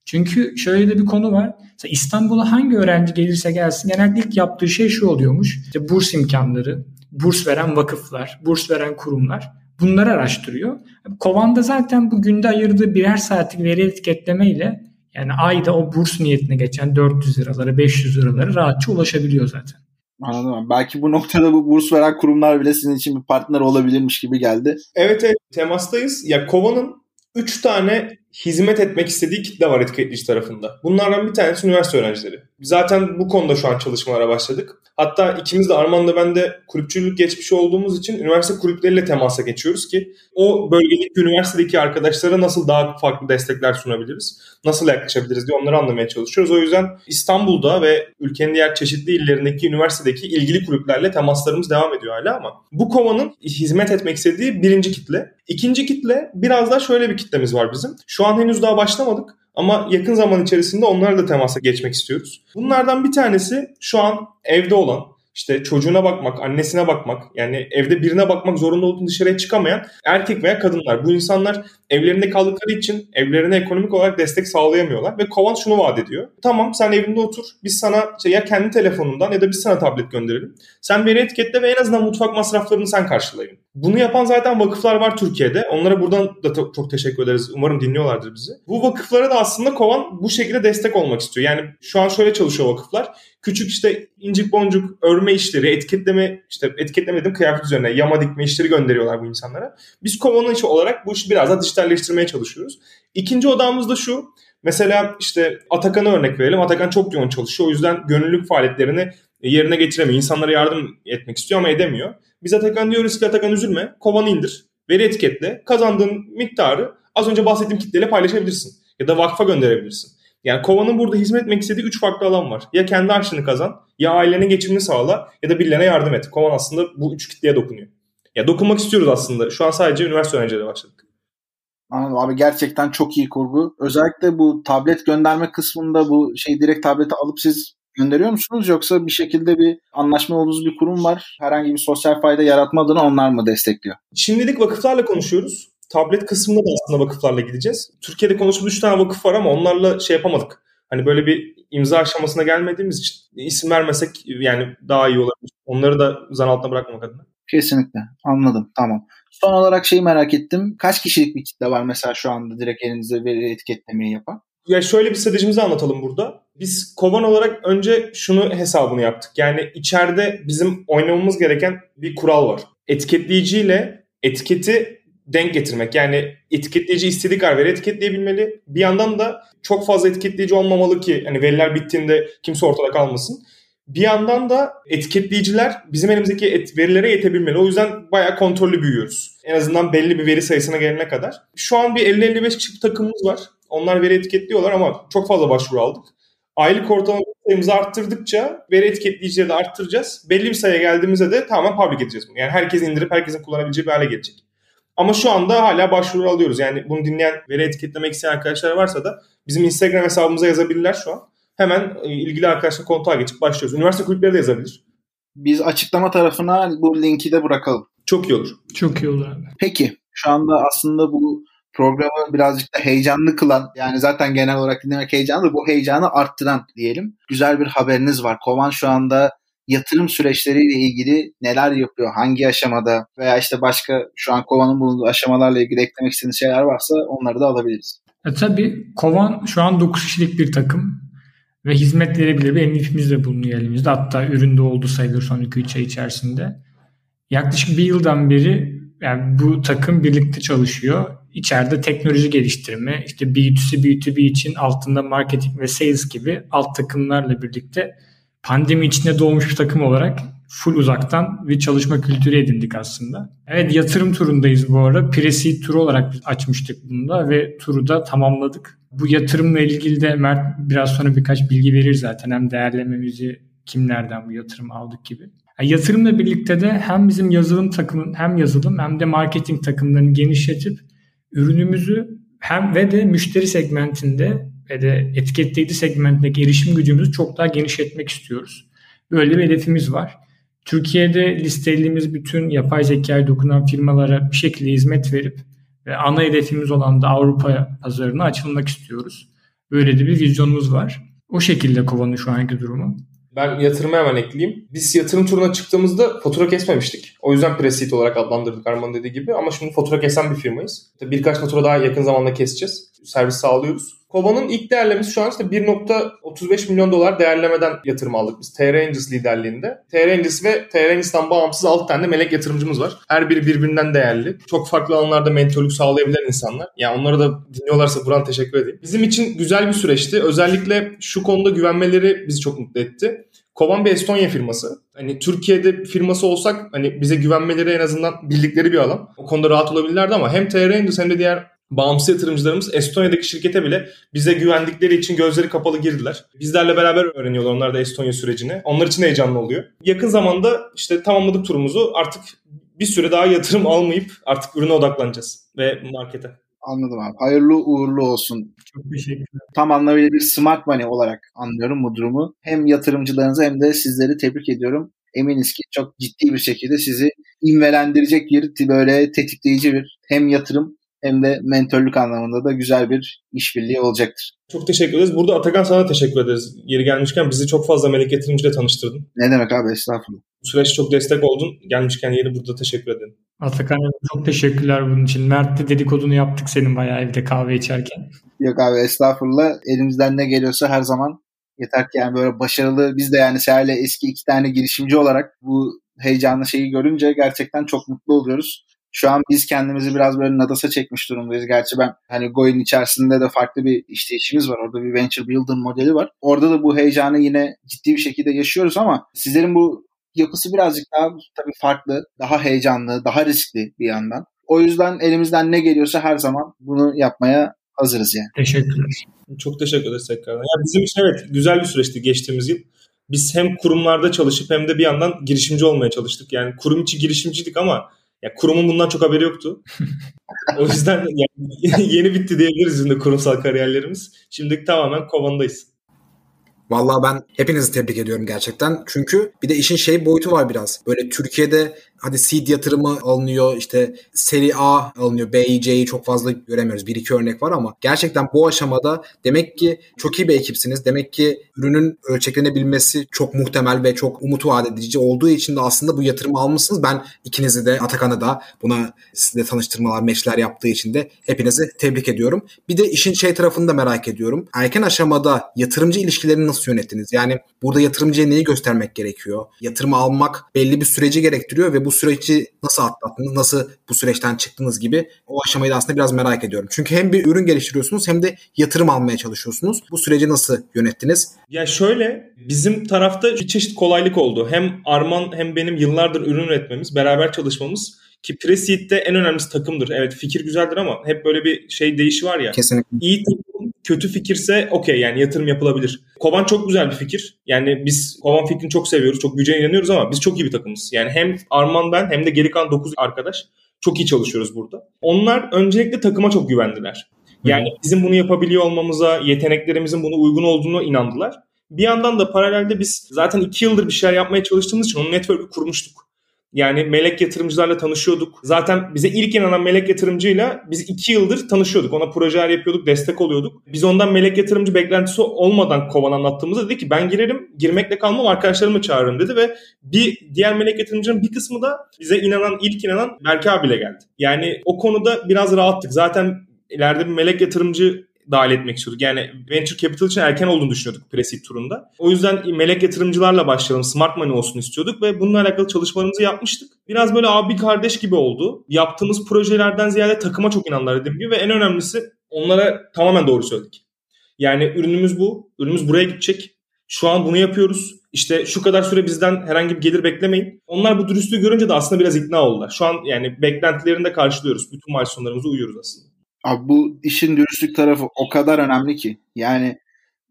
Çünkü şöyle de bir konu var. Mesela İstanbul'a hangi öğrenci gelirse gelsin genellikle ilk yaptığı şey şu oluyormuş. İşte burs imkanları, burs veren vakıflar, burs veren kurumlar bunları araştırıyor. Kovan'da zaten bu günde ayırdığı birer saatlik veri etiketleme ile yani ayda o burs niyetine geçen 400 liralara, 500 liralara rahatça ulaşabiliyor zaten. Anladım. Belki bu noktada bu burs veren kurumlar bile sizin için bir partner olabilirmiş gibi geldi. Evet evet temastayız. Ya Kova'nın 3 tane hizmet etmek istediği kitle var etiketleyici tarafında. Bunlardan bir tanesi üniversite öğrencileri. Zaten bu konuda şu an çalışmalara başladık. Hatta ikimiz de Arman'da ben de kulüpçülük geçmiş olduğumuz için üniversite kulüpleriyle temasa geçiyoruz ki o bölgedeki üniversitedeki arkadaşlara nasıl daha farklı destekler sunabiliriz, nasıl yaklaşabiliriz diye onları anlamaya çalışıyoruz. O yüzden İstanbul'da ve ülkenin diğer çeşitli illerindeki üniversitedeki ilgili kulüplerle temaslarımız devam ediyor hala ama bu kovanın hizmet etmek istediği birinci kitle. İkinci kitle biraz daha şöyle bir kitlemiz var bizim. Şu an henüz daha başlamadık ama yakın zaman içerisinde onlarla da temasa geçmek istiyoruz. Bunlardan bir tanesi şu an evde olan, işte çocuğuna bakmak, annesine bakmak, yani evde birine bakmak zorunda olduğunu dışarıya çıkamayan erkek veya kadınlar. Bu insanlar evlerinde kaldıkları için evlerine ekonomik olarak destek sağlayamıyorlar ve Kovan şunu vaat ediyor. Tamam sen evinde otur. Biz sana işte ya kendi telefonundan ya da biz sana tablet gönderelim. Sen veri etiketle ve en azından mutfak masraflarını sen karşılayın. Bunu yapan zaten vakıflar var Türkiye'de. Onlara buradan da çok teşekkür ederiz. Umarım dinliyorlardır bizi. Bu vakıflara da aslında Kovan bu şekilde destek olmak istiyor. Yani şu an şöyle çalışıyor vakıflar. Küçük işte incik boncuk örme işleri, etiketleme işte etiketlemedim kıyafet üzerine yama dikme işleri gönderiyorlar bu insanlara. Biz Kovan'ın işi olarak bu işi biraz daha dijitalleştirmeye çalışıyoruz. İkinci odamız da şu. Mesela işte Atakan'a örnek verelim. Atakan çok yoğun çalışıyor. O yüzden gönüllülük faaliyetlerini yerine getiremiyor. İnsanlara yardım etmek istiyor ama edemiyor. Biz Atakan diyoruz ki Atakan üzülme. Kovanı indir. Veri etiketle. Kazandığın miktarı az önce bahsettiğim kitleyle paylaşabilirsin. Ya da vakfa gönderebilirsin. Yani kovanın burada hizmet etmek istediği 3 farklı alan var. Ya kendi harçlığını kazan, ya ailenin geçimini sağla ya da birilerine yardım et. Kovan aslında bu üç kitleye dokunuyor. Ya dokunmak istiyoruz aslında. Şu an sadece üniversite öğrencileri başladık. Anladım abi gerçekten çok iyi kurgu. Özellikle bu tablet gönderme kısmında bu şey direkt tableti alıp siz gönderiyor musunuz yoksa bir şekilde bir anlaşma olduğunuz bir kurum var. Herhangi bir sosyal fayda yaratma adına onlar mı destekliyor? Şimdilik vakıflarla konuşuyoruz. Tablet kısmında da aslında vakıflarla gideceğiz. Türkiye'de konuşulan 3 tane vakıf var ama onlarla şey yapamadık. Hani böyle bir imza aşamasına gelmediğimiz için isim vermesek yani daha iyi olabilir. Onları da zan altına bırakmamak adına. Kesinlikle. Anladım. Tamam. Son olarak şeyi merak ettim. Kaç kişilik bir kitle var mesela şu anda direkt elinizde veri etiketlemeyi yapan? Ya şöyle bir stratejimizi anlatalım burada. Biz kovan olarak önce şunu hesabını yaptık. Yani içeride bizim oynamamız gereken bir kural var. Etiketleyiciyle etiketi denk getirmek. Yani etiketleyici istediği kadar veri etiketleyebilmeli. Bir yandan da çok fazla etiketleyici olmamalı ki hani veriler bittiğinde kimse ortada kalmasın. Bir yandan da etiketleyiciler bizim elimizdeki et, verilere yetebilmeli. O yüzden bayağı kontrollü büyüyoruz. En azından belli bir veri sayısına gelene kadar. Şu an bir 50-55 kişilik bir takımımız var. Onlar veri etiketliyorlar ama çok fazla başvuru aldık. Aylık ortalama sayımızı arttırdıkça veri etiketleyicileri de arttıracağız. Belli bir sayıya geldiğimizde de tamamen public edeceğiz bunu. Yani herkes indirip herkesin kullanabileceği bir hale gelecek. Ama şu anda hala başvuru alıyoruz. Yani bunu dinleyen veri etiketlemek isteyen arkadaşlar varsa da bizim Instagram hesabımıza yazabilirler şu an hemen e, ilgili arkadaşla kontağa geçip başlıyoruz. Üniversite kulüpleri de yazabilir. Biz açıklama tarafına bu linki de bırakalım. Çok iyi olur. Çok iyi olur abi. Peki şu anda aslında bu programı birazcık da heyecanlı kılan yani zaten genel olarak dinlemek heyecanlı bu heyecanı arttıran diyelim. Güzel bir haberiniz var. Kovan şu anda yatırım süreçleriyle ilgili neler yapıyor, hangi aşamada veya işte başka şu an Kovan'ın bulunduğu aşamalarla ilgili eklemek istediğiniz şeyler varsa onları da alabiliriz. E tabii Kovan şu an 9 kişilik bir takım ve hizmet verebilir bir MVP'miz de bulunuyor elimizde. Hatta üründe oldu sayılır son 2-3 ay içerisinde. Yaklaşık bir yıldan beri yani bu takım birlikte çalışıyor. İçeride teknoloji geliştirme, işte B2C, B2B için altında marketing ve sales gibi alt takımlarla birlikte pandemi içinde doğmuş bir takım olarak full uzaktan bir çalışma kültürü edindik aslında. Evet yatırım turundayız bu arada. Pre-seed turu olarak açmıştık bunda ve turu da tamamladık. Bu yatırımla ilgili de Mert biraz sonra birkaç bilgi verir zaten. Hem değerlememizi kimlerden bu yatırım aldık gibi. Yani yatırımla birlikte de hem bizim yazılım takımın hem yazılım hem de marketing takımlarını genişletip ürünümüzü hem ve de müşteri segmentinde ve de etiketleyici segmentindeki erişim gücümüzü çok daha genişletmek istiyoruz. Böyle bir hedefimiz var. Türkiye'de listelediğimiz bütün yapay zekaya dokunan firmalara bir şekilde hizmet verip ve ana hedefimiz olan da Avrupa pazarına açılmak istiyoruz. Böyle de bir vizyonumuz var. O şekilde Kovan'ın şu anki durumu. Ben yatırımı hemen ekleyeyim. Biz yatırım turuna çıktığımızda fatura kesmemiştik. O yüzden Presit olarak adlandırdık Arman dediği gibi. Ama şimdi fatura kesen bir firmayız. Birkaç fatura daha yakın zamanda keseceğiz. Servis sağlıyoruz. Kova'nın ilk değerlemesi şu an işte 1.35 milyon dolar değerlemeden yatırım aldık biz TR Angels liderliğinde. TR Angels ve TR Angels'tan bağımsız 6 tane de melek yatırımcımız var. Her biri birbirinden değerli. Çok farklı alanlarda mentorluk sağlayabilen insanlar. Yani onlara da dinliyorlarsa buradan teşekkür edeyim. Bizim için güzel bir süreçti. Özellikle şu konuda güvenmeleri bizi çok mutlu etti. Kovan bir Estonya firması. Hani Türkiye'de firması olsak hani bize güvenmeleri en azından bildikleri bir alan. O konuda rahat olabilirlerdi ama hem TR Angels hem de diğer bağımsız yatırımcılarımız Estonya'daki şirkete bile bize güvendikleri için gözleri kapalı girdiler. Bizlerle beraber öğreniyorlar onlar da Estonya sürecini. Onlar için heyecanlı oluyor. Yakın zamanda işte tamamladık turumuzu artık bir süre daha yatırım almayıp artık ürüne odaklanacağız ve markete. Anladım abi. Hayırlı uğurlu olsun. Çok teşekkürler. Tam anlamıyla bir smart money olarak anlıyorum bu durumu. Hem yatırımcılarınızı hem de sizleri tebrik ediyorum. Eminiz ki çok ciddi bir şekilde sizi invelendirecek bir böyle tetikleyici bir hem yatırım hem de mentörlük anlamında da güzel bir işbirliği olacaktır. Çok teşekkür ederiz. Burada Atakan sana teşekkür ederiz. Yeri gelmişken bizi çok fazla melek yatırımcıyla tanıştırdın. Ne demek abi estağfurullah. Bu süreçte çok destek oldun. Gelmişken yeri burada teşekkür ederim. Atakan çok teşekkürler bunun için. Mert de dedikodunu yaptık senin bayağı evde kahve içerken. Yok abi estağfurullah. Elimizden ne geliyorsa her zaman yeter ki yani böyle başarılı biz de yani Seher'le eski iki tane girişimci olarak bu heyecanlı şeyi görünce gerçekten çok mutlu oluyoruz. Şu an biz kendimizi biraz böyle nadasa çekmiş durumdayız. Gerçi ben hani Go'nun içerisinde de farklı bir işleyişimiz var. Orada bir venture builder modeli var. Orada da bu heyecanı yine ciddi bir şekilde yaşıyoruz ama sizlerin bu yapısı birazcık daha tabii farklı, daha heyecanlı, daha riskli bir yandan. O yüzden elimizden ne geliyorsa her zaman bunu yapmaya hazırız yani. Teşekkürler. Çok teşekkür ederiz tekrardan. Ya bizim için evet güzel bir süreçti geçtiğimiz yıl. Biz hem kurumlarda çalışıp hem de bir yandan girişimci olmaya çalıştık. Yani kurum içi girişimciydik ama ya kurumun bundan çok haberi yoktu. o yüzden yani yeni bitti diyebiliriz bizim de kurumsal kariyerlerimiz. Şimdi tamamen kovandayız. Vallahi ben hepinizi tebrik ediyorum gerçekten. Çünkü bir de işin şey boyutu var biraz. Böyle Türkiye'de hadi seed yatırımı alınıyor işte seri A alınıyor. B'yi C'yi çok fazla göremiyoruz. Bir iki örnek var ama gerçekten bu aşamada demek ki çok iyi bir ekipsiniz. Demek ki ürünün ölçeklenebilmesi çok muhtemel ve çok umut vaat edici olduğu için de aslında bu yatırımı almışsınız. Ben ikinizi de Atakan'ı da buna sizle tanıştırmalar, meçler yaptığı için de hepinizi tebrik ediyorum. Bir de işin şey tarafını da merak ediyorum. Erken aşamada yatırımcı ilişkilerini nasıl yönettiniz? Yani burada yatırımcıya neyi göstermek gerekiyor? Yatırımı almak belli bir süreci gerektiriyor ve bu süreci nasıl atlattınız? Nasıl bu süreçten çıktınız gibi o aşamayı da aslında biraz merak ediyorum. Çünkü hem bir ürün geliştiriyorsunuz hem de yatırım almaya çalışıyorsunuz. Bu süreci nasıl yönettiniz? Ya şöyle bizim tarafta bir çeşit kolaylık oldu. Hem Arman hem benim yıllardır ürün üretmemiz, beraber çalışmamız ki Preseed'de en önemlisi takımdır. Evet fikir güzeldir ama hep böyle bir şey değişi var ya. Kesinlikle. İyi takım kötü fikirse okey yani yatırım yapılabilir. Kovan çok güzel bir fikir. Yani biz Kovan fikrini çok seviyoruz. Çok güce inanıyoruz ama biz çok iyi bir takımız. Yani hem Arman ben hem de geri kalan 9 arkadaş çok iyi çalışıyoruz burada. Onlar öncelikle takıma çok güvendiler. Yani bizim bunu yapabiliyor olmamıza, yeteneklerimizin buna uygun olduğunu inandılar. Bir yandan da paralelde biz zaten iki yıldır bir şeyler yapmaya çalıştığımız için onun network'ü kurmuştuk. Yani melek yatırımcılarla tanışıyorduk. Zaten bize ilk inanan melek yatırımcıyla biz iki yıldır tanışıyorduk. Ona projeler yapıyorduk, destek oluyorduk. Biz ondan melek yatırımcı beklentisi olmadan kovan anlattığımızda dedi ki ben girerim, girmekle kalmam arkadaşlarımı çağırırım dedi ve bir diğer melek yatırımcının bir kısmı da bize inanan, ilk inanan Berke abiyle geldi. Yani o konuda biraz rahattık. Zaten ileride bir melek yatırımcı dahil etmek istiyorduk. Yani venture capital için erken olduğunu düşünüyorduk pre turunda. O yüzden melek yatırımcılarla başlayalım, smart money olsun istiyorduk ve bununla alakalı çalışmalarımızı yapmıştık. Biraz böyle abi kardeş gibi oldu. Yaptığımız projelerden ziyade takıma çok inandılar dediğim gibi ve en önemlisi onlara tamamen doğru söyledik. Yani ürünümüz bu, ürünümüz buraya gidecek. Şu an bunu yapıyoruz. İşte şu kadar süre bizden herhangi bir gelir beklemeyin. Onlar bu dürüstlüğü görünce de aslında biraz ikna oldular. Şu an yani beklentilerini de karşılıyoruz. Bütün milestone'larımıza uyuyoruz aslında. Abi bu işin dürüstlük tarafı o kadar önemli ki. Yani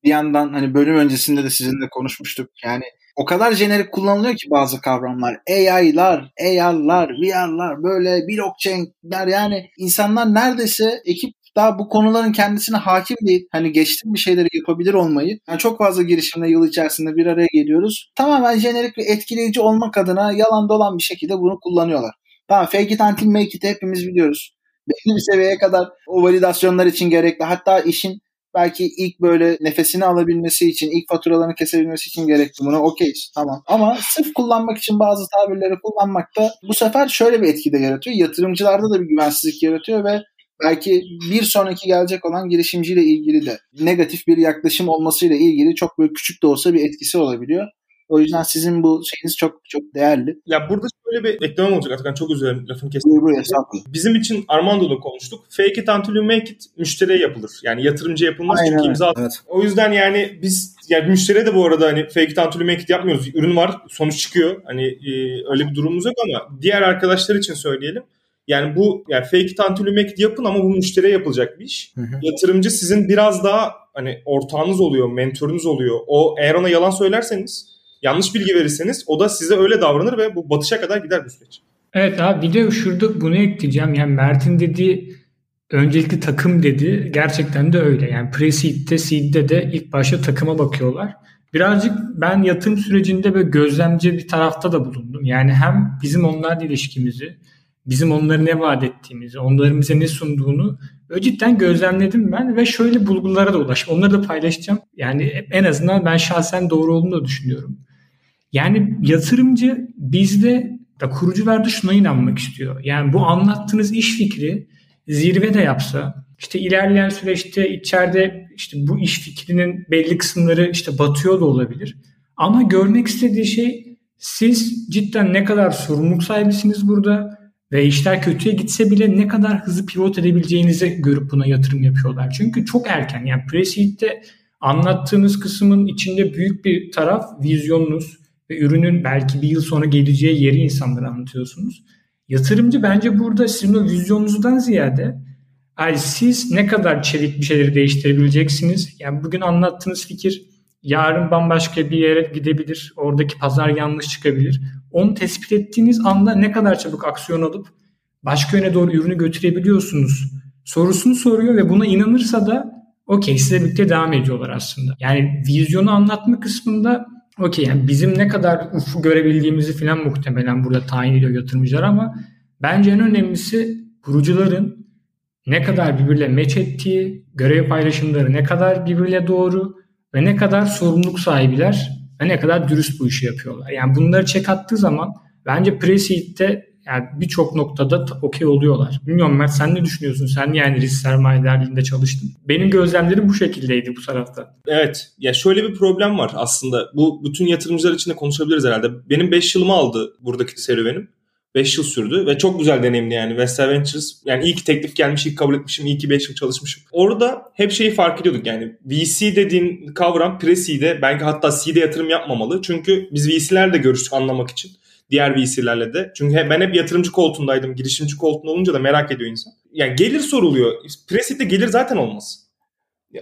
bir yandan hani bölüm öncesinde de sizinle konuşmuştuk. Yani o kadar jenerik kullanılıyor ki bazı kavramlar. AI'lar, AR'lar, VR'lar böyle blockchain'ler yani insanlar neredeyse ekip daha bu konuların kendisine hakim değil. Hani geçtim bir şeyleri yapabilir olmayı. Yani çok fazla girişimle yıl içerisinde bir araya geliyoruz. Tamamen jenerik ve etkileyici olmak adına yalan dolan bir şekilde bunu kullanıyorlar. Tamam fake it until make it hepimiz biliyoruz. Belli bir seviyeye kadar o validasyonlar için gerekli. Hatta işin belki ilk böyle nefesini alabilmesi için, ilk faturalarını kesebilmesi için gerekli buna okeyiz. Tamam. Ama sırf kullanmak için bazı tabirleri kullanmak da bu sefer şöyle bir etki de yaratıyor. Yatırımcılarda da bir güvensizlik yaratıyor ve belki bir sonraki gelecek olan girişimciyle ilgili de negatif bir yaklaşım olmasıyla ilgili çok böyle küçük de olsa bir etkisi olabiliyor. O yüzden sizin bu şeyiniz çok çok değerli. Ya burada şöyle bir eklemem olacak Atakan çok dilerim lafını kestim. Buyur buyur. Bizim için Armando'da konuştuk. Fake it until you make it müşteriye yapılır. Yani yatırımcı yapılmaz Aynen çünkü imza Evet. O yüzden yani biz yani müşteriye de bu arada hani fake it until you make it yapmıyoruz. Ürün var sonuç çıkıyor. Hani e, öyle bir durumumuz yok ama diğer arkadaşlar için söyleyelim. Yani bu yani fake it until you make it yapın ama bu müşteriye yapılacak bir iş. Hı hı. Yatırımcı sizin biraz daha hani ortağınız oluyor, mentorunuz oluyor. O eğer ona yalan söylerseniz, yanlış bilgi verirseniz o da size öyle davranır ve bu batışa kadar gider bu süreç. Evet abi bir de şurada bunu ekleyeceğim. Yani Mert'in dediği öncelikli takım dedi. Gerçekten de öyle. Yani pre-seed'de, seed'de de ilk başta takıma bakıyorlar. Birazcık ben yatırım sürecinde böyle gözlemci bir tarafta da bulundum. Yani hem bizim onlarla ilişkimizi, bizim onlara ne vaat ettiğimizi, onların bize ne sunduğunu böyle cidden gözlemledim ben ve şöyle bulgulara da ulaştım. Onları da paylaşacağım. Yani en azından ben şahsen doğru olduğunu da düşünüyorum. Yani yatırımcı bizde da kurucular da şuna inanmak istiyor. Yani bu anlattığınız iş fikri zirve de yapsa işte ilerleyen süreçte içeride işte bu iş fikrinin belli kısımları işte batıyor da olabilir. Ama görmek istediği şey siz cidden ne kadar sorumluluk sahibisiniz burada ve işler kötüye gitse bile ne kadar hızlı pivot edebileceğinizi görüp buna yatırım yapıyorlar. Çünkü çok erken yani pre-seed'de anlattığınız kısmın içinde büyük bir taraf vizyonunuz ve ürünün belki bir yıl sonra geleceği yeri insanlara anlatıyorsunuz. Yatırımcı bence burada sizin o vizyonunuzdan ziyade yani siz ne kadar çevik bir şeyleri değiştirebileceksiniz. Yani bugün anlattığınız fikir yarın bambaşka bir yere gidebilir. Oradaki pazar yanlış çıkabilir. Onu tespit ettiğiniz anda ne kadar çabuk aksiyon alıp başka yöne doğru ürünü götürebiliyorsunuz sorusunu soruyor ve buna inanırsa da okey size birlikte devam ediyorlar aslında. Yani vizyonu anlatma kısmında okey yani bizim ne kadar ufuk görebildiğimizi falan muhtemelen burada tayin ediyor yatırımcılar ama bence en önemlisi kurucuların ne kadar birbirle meç ettiği, görev paylaşımları ne kadar birbirle doğru ve ne kadar sorumluluk sahibiler ve ne kadar dürüst bu işi yapıyorlar. Yani bunları çek attığı zaman bence pre-seed'de yani birçok noktada ta- okey oluyorlar. Bilmiyorum Mert sen ne düşünüyorsun? Sen yani risk sermayedarlığında çalıştın. Benim gözlemlerim bu şekildeydi bu tarafta. Evet. Ya şöyle bir problem var aslında. Bu bütün yatırımcılar için de konuşabiliriz herhalde. Benim 5 yılımı aldı buradaki serüvenim. 5 yıl sürdü ve çok güzel deneyimdi yani. Vestel Ventures yani iyi ki teklif gelmiş, iyi ki kabul etmişim, iyi ki 5 yıl çalışmışım. Orada hep şeyi fark ediyorduk yani. VC dediğin kavram pre-seed'e belki hatta seed'e yatırım yapmamalı. Çünkü biz VC'lerle görüştük anlamak için. Diğer VC'lerle de. Çünkü ben hep yatırımcı koltuğundaydım. Girişimci koltuğunda olunca da merak ediyor insan. Yani gelir soruluyor. Pre-seed'de gelir zaten olmaz.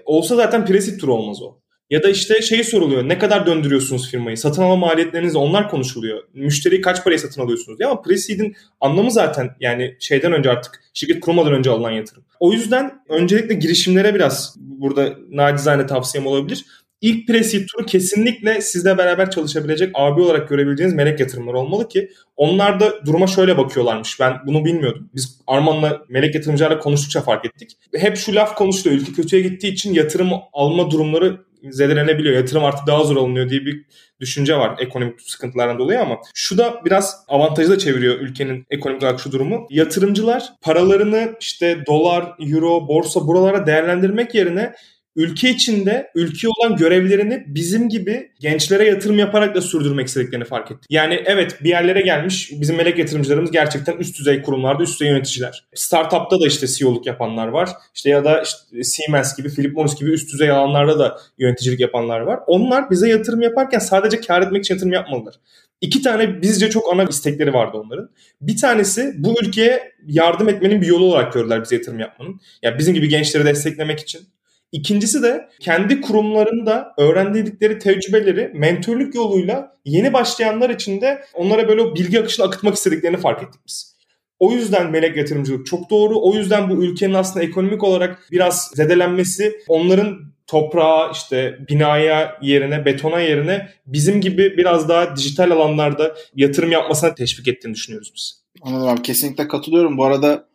Olsa zaten pre-seed turu olmaz o. Ya da işte şey soruluyor. Ne kadar döndürüyorsunuz firmayı? Satın alma maliyetleriniz onlar konuşuluyor. Müşteriyi kaç paraya satın alıyorsunuz? Ya ama pre-seed'in anlamı zaten yani şeyden önce artık şirket kurmadan önce alınan yatırım. O yüzden öncelikle girişimlere biraz burada nacizane tavsiyem olabilir. İlk pre-seed turu kesinlikle sizle beraber çalışabilecek abi olarak görebileceğiniz melek yatırımlar olmalı ki onlar da duruma şöyle bakıyorlarmış. Ben bunu bilmiyordum. Biz Arman'la melek yatırımcılarla konuştukça fark ettik. Hep şu laf konuşuluyor. Ülke kötüye gittiği için yatırım alma durumları zedelenebiliyor. Yatırım artık daha zor alınıyor diye bir düşünce var ekonomik sıkıntılardan dolayı ama şu da biraz avantajı da çeviriyor ülkenin ekonomik olarak şu durumu. Yatırımcılar paralarını işte dolar, euro, borsa buralara değerlendirmek yerine ülke içinde ülke olan görevlerini bizim gibi gençlere yatırım yaparak da sürdürmek istediklerini fark ettik. Yani evet bir yerlere gelmiş bizim melek yatırımcılarımız gerçekten üst düzey kurumlarda üst düzey yöneticiler. Startup'ta da işte CEO'luk yapanlar var. İşte ya da işte Siemens gibi, Philip Morris gibi üst düzey alanlarda da yöneticilik yapanlar var. Onlar bize yatırım yaparken sadece kar etmek için yatırım yapmalılar. İki tane bizce çok ana istekleri vardı onların. Bir tanesi bu ülkeye yardım etmenin bir yolu olarak gördüler bize yatırım yapmanın. Yani bizim gibi gençleri desteklemek için. İkincisi de kendi kurumlarında öğrendikleri tecrübeleri mentörlük yoluyla yeni başlayanlar için de onlara böyle bilgi akışını akıtmak istediklerini fark ettik biz. O yüzden melek yatırımcılık çok doğru. O yüzden bu ülkenin aslında ekonomik olarak biraz zedelenmesi onların toprağa işte binaya yerine betona yerine bizim gibi biraz daha dijital alanlarda yatırım yapmasına teşvik ettiğini düşünüyoruz biz. Anladım abi kesinlikle katılıyorum. Bu arada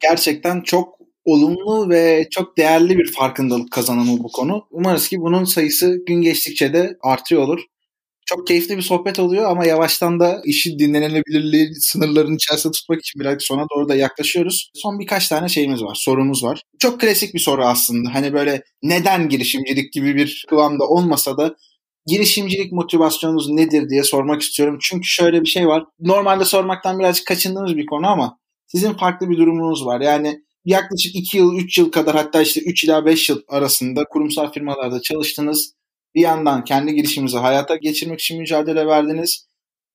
gerçekten çok olumlu ve çok değerli bir farkındalık kazanımı bu konu. Umarız ki bunun sayısı gün geçtikçe de artıyor olur. Çok keyifli bir sohbet oluyor ama yavaştan da işi dinlenebilirliği sınırlarının içerisinde tutmak için biraz sona doğru da yaklaşıyoruz. Son birkaç tane şeyimiz var, sorumuz var. Çok klasik bir soru aslında. Hani böyle neden girişimcilik gibi bir kıvamda olmasa da girişimcilik motivasyonunuz nedir diye sormak istiyorum. Çünkü şöyle bir şey var. Normalde sormaktan birazcık kaçındığımız bir konu ama sizin farklı bir durumunuz var. Yani yaklaşık 2 yıl, 3 yıl kadar hatta işte 3 ila 5 yıl arasında kurumsal firmalarda çalıştınız. Bir yandan kendi girişiminizi hayata geçirmek için mücadele verdiniz.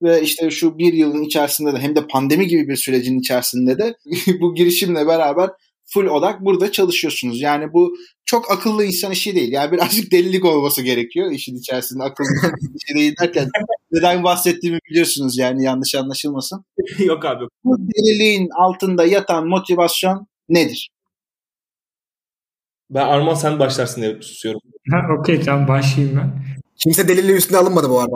Ve işte şu bir yılın içerisinde de hem de pandemi gibi bir sürecin içerisinde de bu girişimle beraber full odak burada çalışıyorsunuz. Yani bu çok akıllı insan işi değil. Yani birazcık delilik olması gerekiyor işin içerisinde. Akıllı işi değil derken neden bahsettiğimi biliyorsunuz yani yanlış anlaşılmasın. Yok abi. Bu deliliğin altında yatan motivasyon nedir? Ben Arman sen başlarsın diye susuyorum. Ha, Okey tamam başlayayım ben. Kimse deliliği üstüne alınmadı bu arada.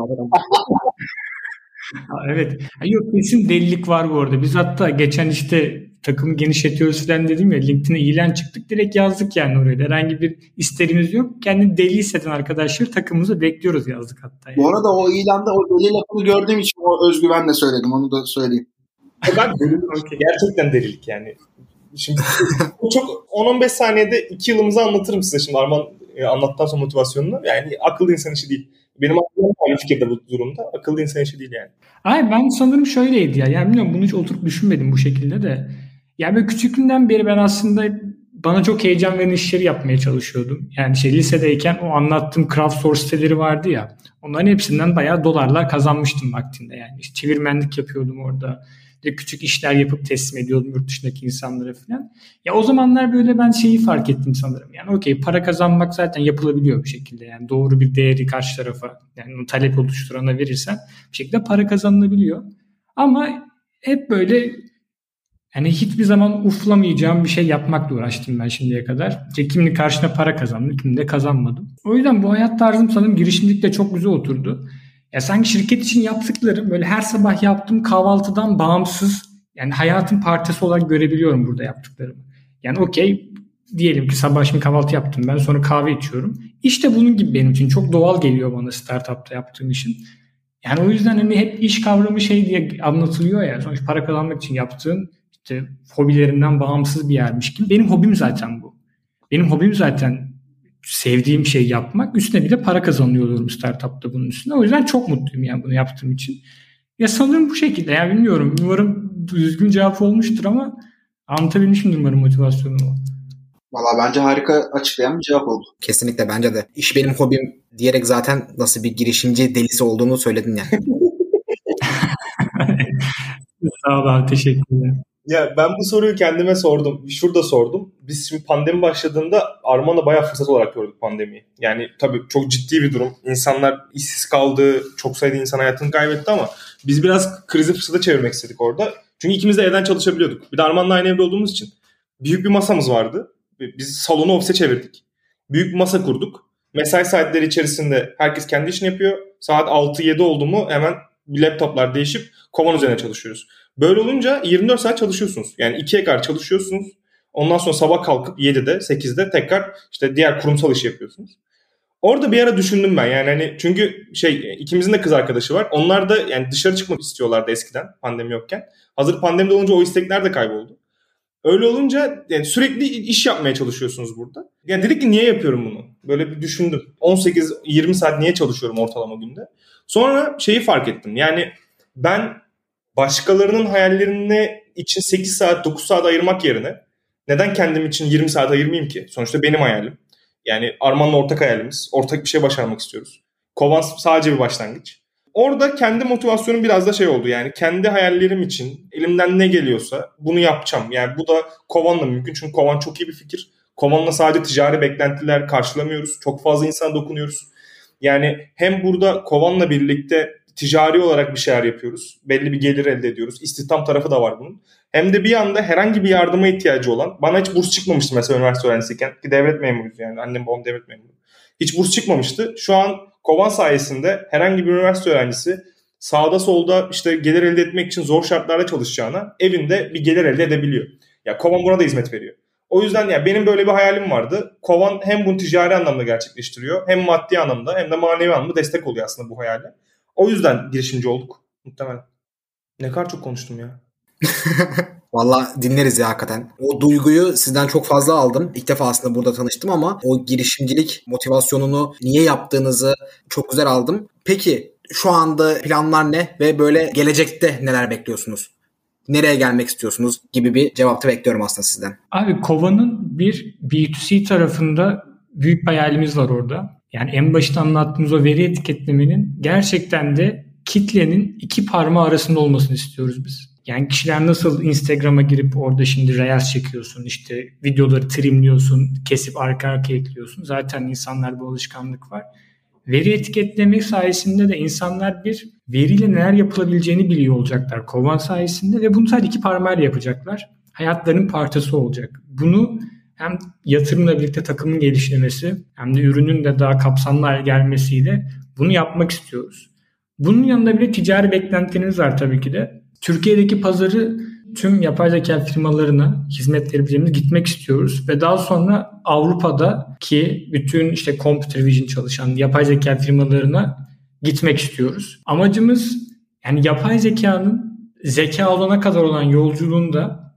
Ha, evet. Yok kesin delilik var bu arada. Biz hatta geçen işte takımı genişletiyoruz falan dedim ya LinkedIn'e ilan çıktık direkt yazdık yani oraya. Herhangi bir isterimiz yok. Kendini deli hisseden arkadaşları takımımızı bekliyoruz yazdık hatta. Yani. Bu arada o ilanda o deli lafını gördüğüm için o özgüvenle söyledim onu da söyleyeyim. Ben gerçekten delilik yani. Şimdi çok 10-15 saniyede 2 yılımızı anlatırım size şimdi Arman e, anlattıktan sonra motivasyonunu. Yani akıllı insan işi değil. Benim aklım aynı fikirde bu durumda. Akıllı insan işi değil yani. Ay ben sanırım şöyleydi ya. Yani bilmiyorum bunu hiç oturup düşünmedim bu şekilde de. Yani böyle küçüklüğümden beri ben aslında bana çok heyecan veren işleri yapmaya çalışıyordum. Yani şey lisedeyken o anlattığım crowdsource siteleri vardı ya. Onların hepsinden bayağı dolarlar kazanmıştım vaktinde yani. İşte çevirmenlik yapıyordum orada. De küçük işler yapıp teslim ediyordum yurt dışındaki insanlara falan. Ya o zamanlar böyle ben şeyi fark ettim sanırım. Yani okey para kazanmak zaten yapılabiliyor bir şekilde. Yani doğru bir değeri karşı tarafa yani talep oluşturana verirsen bir şekilde para kazanılabiliyor. Ama hep böyle yani hiçbir zaman uflamayacağım bir şey yapmakla uğraştım ben şimdiye kadar. İşte kiminin karşına para kazandım, kiminin de kazanmadım. O yüzden bu hayat tarzım sanırım girişimcilikle çok güzel oturdu. Ya sanki şirket için yaptıklarım böyle her sabah yaptığım kahvaltıdan bağımsız yani hayatın partisi olarak görebiliyorum burada yaptıklarımı. Yani okey diyelim ki sabah şimdi kahvaltı yaptım ben sonra kahve içiyorum. İşte bunun gibi benim için çok doğal geliyor bana startupta yaptığım işin. Yani o yüzden hani hep iş kavramı şey diye anlatılıyor ya sonuç para kazanmak için yaptığın işte hobilerinden bağımsız bir yermiş gibi. Benim hobim zaten bu. Benim hobim zaten sevdiğim şey yapmak. Üstüne bir de para kazanıyorum startupta bunun üstüne. O yüzden çok mutluyum yani bunu yaptığım için. Ya sanırım bu şekilde. Yani bilmiyorum. Umarım düzgün cevap olmuştur ama anlatabilmişimdir umarım motivasyonumu. Valla bence harika açıklayan bir cevap oldu. Kesinlikle bence de. İş benim hobim diyerek zaten nasıl bir girişimci delisi olduğunu söyledin yani. Sağ ol abi teşekkürler. Ya ben bu soruyu kendime sordum. Şurada sordum. Biz şimdi pandemi başladığında Arman'la bayağı fırsat olarak gördük pandemiyi. Yani tabii çok ciddi bir durum. İnsanlar işsiz kaldı. Çok sayıda insan hayatını kaybetti ama biz biraz krizi fırsata çevirmek istedik orada. Çünkü ikimiz de evden çalışabiliyorduk. Bir de Arman'la aynı evde olduğumuz için. Büyük bir masamız vardı. Biz salonu ofise çevirdik. Büyük bir masa kurduk. Mesai saatleri içerisinde herkes kendi işini yapıyor. Saat 6-7 oldu mu hemen laptoplar değişip kovan üzerine çalışıyoruz. Böyle olunca 24 saat çalışıyorsunuz. Yani ikiye kadar çalışıyorsunuz. Ondan sonra sabah kalkıp 7'de 8'de tekrar işte diğer kurumsal işi yapıyorsunuz. Orada bir ara düşündüm ben yani hani çünkü şey ikimizin de kız arkadaşı var. Onlar da yani dışarı çıkmak istiyorlardı eskiden pandemi yokken. Hazır pandemide olunca o istekler de kayboldu. Öyle olunca yani sürekli iş yapmaya çalışıyorsunuz burada. Yani dedik ki niye yapıyorum bunu? Böyle bir düşündüm. 18-20 saat niye çalışıyorum ortalama günde? Sonra şeyi fark ettim. Yani ben başkalarının hayallerine için 8 saat 9 saat ayırmak yerine neden kendim için 20 saat ayırmayayım ki? Sonuçta benim hayalim. Yani Arman'la ortak hayalimiz. Ortak bir şey başarmak istiyoruz. Kovan sadece bir başlangıç. Orada kendi motivasyonum biraz da şey oldu. Yani kendi hayallerim için elimden ne geliyorsa bunu yapacağım. Yani bu da Kovan'la mümkün. Çünkü Kovan çok iyi bir fikir. Kovan'la sadece ticari beklentiler karşılamıyoruz. Çok fazla insana dokunuyoruz. Yani hem burada Kovan'la birlikte ticari olarak bir şeyler yapıyoruz. Belli bir gelir elde ediyoruz. İstihdam tarafı da var bunun. Hem de bir anda herhangi bir yardıma ihtiyacı olan, bana hiç burs çıkmamıştı mesela üniversite öğrencisiyken. Ki devlet memuruyuz yani. Annem babam devlet memuru. Hiç burs çıkmamıştı. Şu an Kovan sayesinde herhangi bir üniversite öğrencisi sağda solda işte gelir elde etmek için zor şartlarda çalışacağına evinde bir gelir elde edebiliyor. Ya Kovan buna da hizmet veriyor. O yüzden ya benim böyle bir hayalim vardı. Kovan hem bunu ticari anlamda gerçekleştiriyor hem maddi anlamda hem de manevi anlamda destek oluyor aslında bu hayale. O yüzden girişimci olduk muhtemelen. Ne kadar çok konuştum ya. Valla dinleriz ya hakikaten. O duyguyu sizden çok fazla aldım. İlk defa aslında burada tanıştım ama o girişimcilik motivasyonunu niye yaptığınızı çok güzel aldım. Peki şu anda planlar ne ve böyle gelecekte neler bekliyorsunuz? Nereye gelmek istiyorsunuz gibi bir cevapta bekliyorum aslında sizden. Abi Kova'nın bir B2C tarafında büyük bir hayalimiz var orada. Yani en başta anlattığımız o veri etiketlemenin gerçekten de kitlenin iki parmağı arasında olmasını istiyoruz biz. Yani kişiler nasıl Instagram'a girip orada şimdi Reels çekiyorsun, işte videoları trimliyorsun, kesip arka arka ekliyorsun. Zaten insanlar bu alışkanlık var. Veri etiketleme sayesinde de insanlar bir veriyle neler yapılabileceğini biliyor olacaklar Kovan sayesinde ve bunu sadece iki parmağıyla yapacaklar. Hayatlarının parçası olacak. Bunu hem yatırımla birlikte takımın gelişmesi hem de ürünün de daha kapsamlı hale gelmesiyle bunu yapmak istiyoruz. Bunun yanında bir ticari beklentilerimiz var tabii ki de. Türkiye'deki pazarı tüm yapay zeka firmalarına hizmet verebileceğimiz gitmek istiyoruz ve daha sonra Avrupa'da ki bütün işte computer vision çalışan yapay zeka firmalarına gitmek istiyoruz. Amacımız yani yapay zekanın zeka olana kadar olan yolculuğunda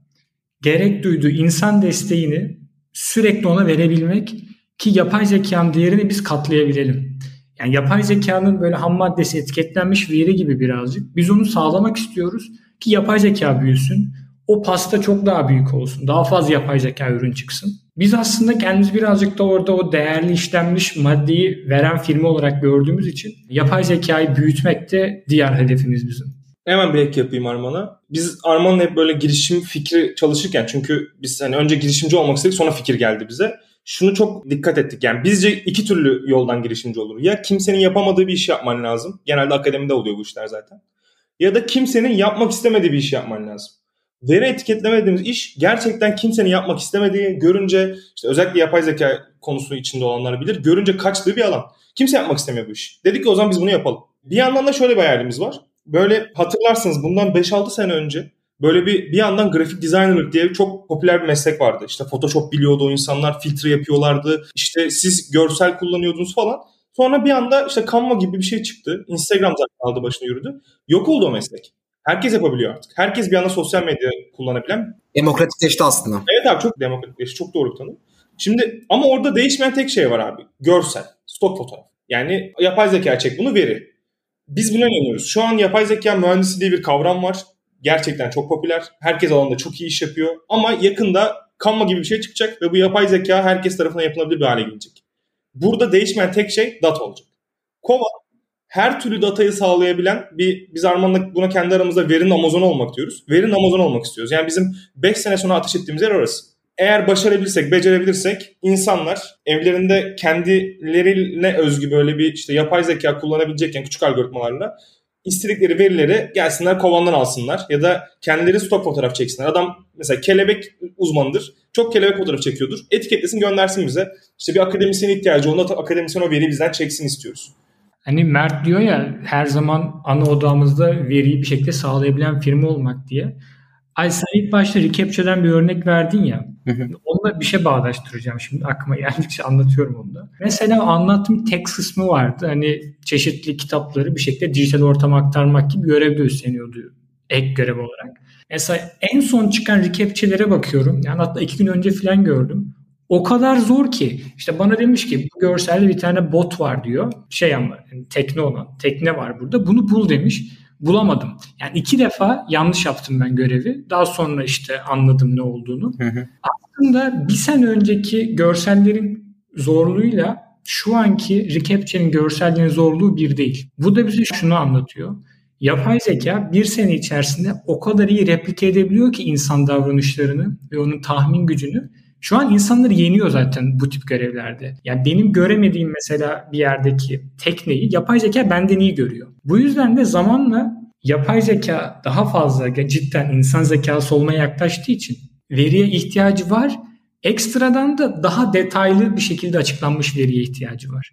gerek duyduğu insan desteğini sürekli ona verebilmek ki yapay zekanın değerini biz katlayabilelim. Yani yapay zekanın böyle ham maddesi etiketlenmiş veri gibi birazcık. Biz onu sağlamak istiyoruz ki yapay zeka büyüsün. O pasta çok daha büyük olsun. Daha fazla yapay zeka ürün çıksın. Biz aslında kendimiz birazcık da orada o değerli işlenmiş maddeyi veren firma olarak gördüğümüz için yapay zekayı büyütmek de diğer hedefimiz bizim. Hemen bir ek yapayım Arman'a. Biz Arman'la hep böyle girişim fikri çalışırken çünkü biz hani önce girişimci olmak istedik sonra fikir geldi bize. Şunu çok dikkat ettik yani bizce iki türlü yoldan girişimci olur. Ya kimsenin yapamadığı bir iş yapman lazım. Genelde akademide oluyor bu işler zaten. Ya da kimsenin yapmak istemediği bir iş yapman lazım. Veri etiketleme dediğimiz iş gerçekten kimsenin yapmak istemediği, görünce işte özellikle yapay zeka konusu içinde olanlar bilir. Görünce kaçtığı bir alan. Kimse yapmak istemiyor bu iş. Dedik ki o zaman biz bunu yapalım. Bir yandan da şöyle bir hayalimiz var böyle hatırlarsınız bundan 5-6 sene önce böyle bir bir yandan grafik designer diye çok popüler bir meslek vardı. İşte Photoshop biliyordu o insanlar, filtre yapıyorlardı. İşte siz görsel kullanıyordunuz falan. Sonra bir anda işte Canva gibi bir şey çıktı. Instagram zaten aldı başını yürüdü. Yok oldu o meslek. Herkes yapabiliyor artık. Herkes bir anda sosyal medya kullanabilen. Demokratikleşti aslında. Evet abi çok demokratikleşti. Çok doğru bir tanım. Şimdi ama orada değişmeyen tek şey var abi. Görsel. Stok fotoğraf. Yani yapay zeka çek bunu veri. Biz buna inanıyoruz. Şu an yapay zeka mühendisi diye bir kavram var. Gerçekten çok popüler. Herkes alanında çok iyi iş yapıyor. Ama yakında Canva gibi bir şey çıkacak ve bu yapay zeka herkes tarafından yapılabilir bir hale gelecek. Burada değişmeyen tek şey data olacak. Kova her türlü datayı sağlayabilen bir biz Arman'la buna kendi aramızda verinin Amazon olmak diyoruz. Verinin Amazon olmak istiyoruz. Yani bizim 5 sene sonra ateş ettiğimiz yer orası eğer başarabilirsek, becerebilirsek insanlar evlerinde kendilerine özgü böyle bir işte yapay zeka kullanabilecekken küçük algoritmalarla istedikleri verileri gelsinler kovandan alsınlar ya da kendileri stok fotoğraf çeksinler. Adam mesela kelebek uzmanıdır. Çok kelebek fotoğraf çekiyordur. Etiketlesin göndersin bize. İşte bir akademisyen ihtiyacı onda akademisyen o veriyi bizden çeksin istiyoruz. Hani Mert diyor ya her zaman ana odamızda veriyi bir şekilde sağlayabilen firma olmak diye. Ay sen ilk başta Recapture'den bir örnek verdin ya. Onunla bir şey bağdaştıracağım şimdi aklıma geldikçe anlatıyorum onu da. Mesela anlattığım text kısmı vardı. Hani çeşitli kitapları bir şekilde dijital ortama aktarmak gibi görevde üstleniyordu ek görev olarak. Mesela en son çıkan recapture'lere bakıyorum. Yani hatta iki gün önce falan gördüm. O kadar zor ki. işte bana demiş ki bu görselde bir tane bot var diyor. Şey ama yani tekne olan. Tekne var burada. Bunu bul demiş bulamadım. Yani iki defa yanlış yaptım ben görevi. Daha sonra işte anladım ne olduğunu. Hı hı. Aslında bir sene önceki görsellerin zorluğuyla şu anki Recapture'nin görselliğinin zorluğu bir değil. Bu da bize şunu anlatıyor. Yapay zeka bir sene içerisinde o kadar iyi replike edebiliyor ki insan davranışlarını ve onun tahmin gücünü Şu an insanları yeniyor zaten bu tip görevlerde. Yani benim göremediğim mesela bir yerdeki tekneyi yapay zeka benden iyi görüyor. Bu yüzden de zamanla yapay zeka daha fazla cidden insan zekası olmaya yaklaştığı için veriye ihtiyacı var. Ekstradan da daha detaylı bir şekilde açıklanmış veriye ihtiyacı var.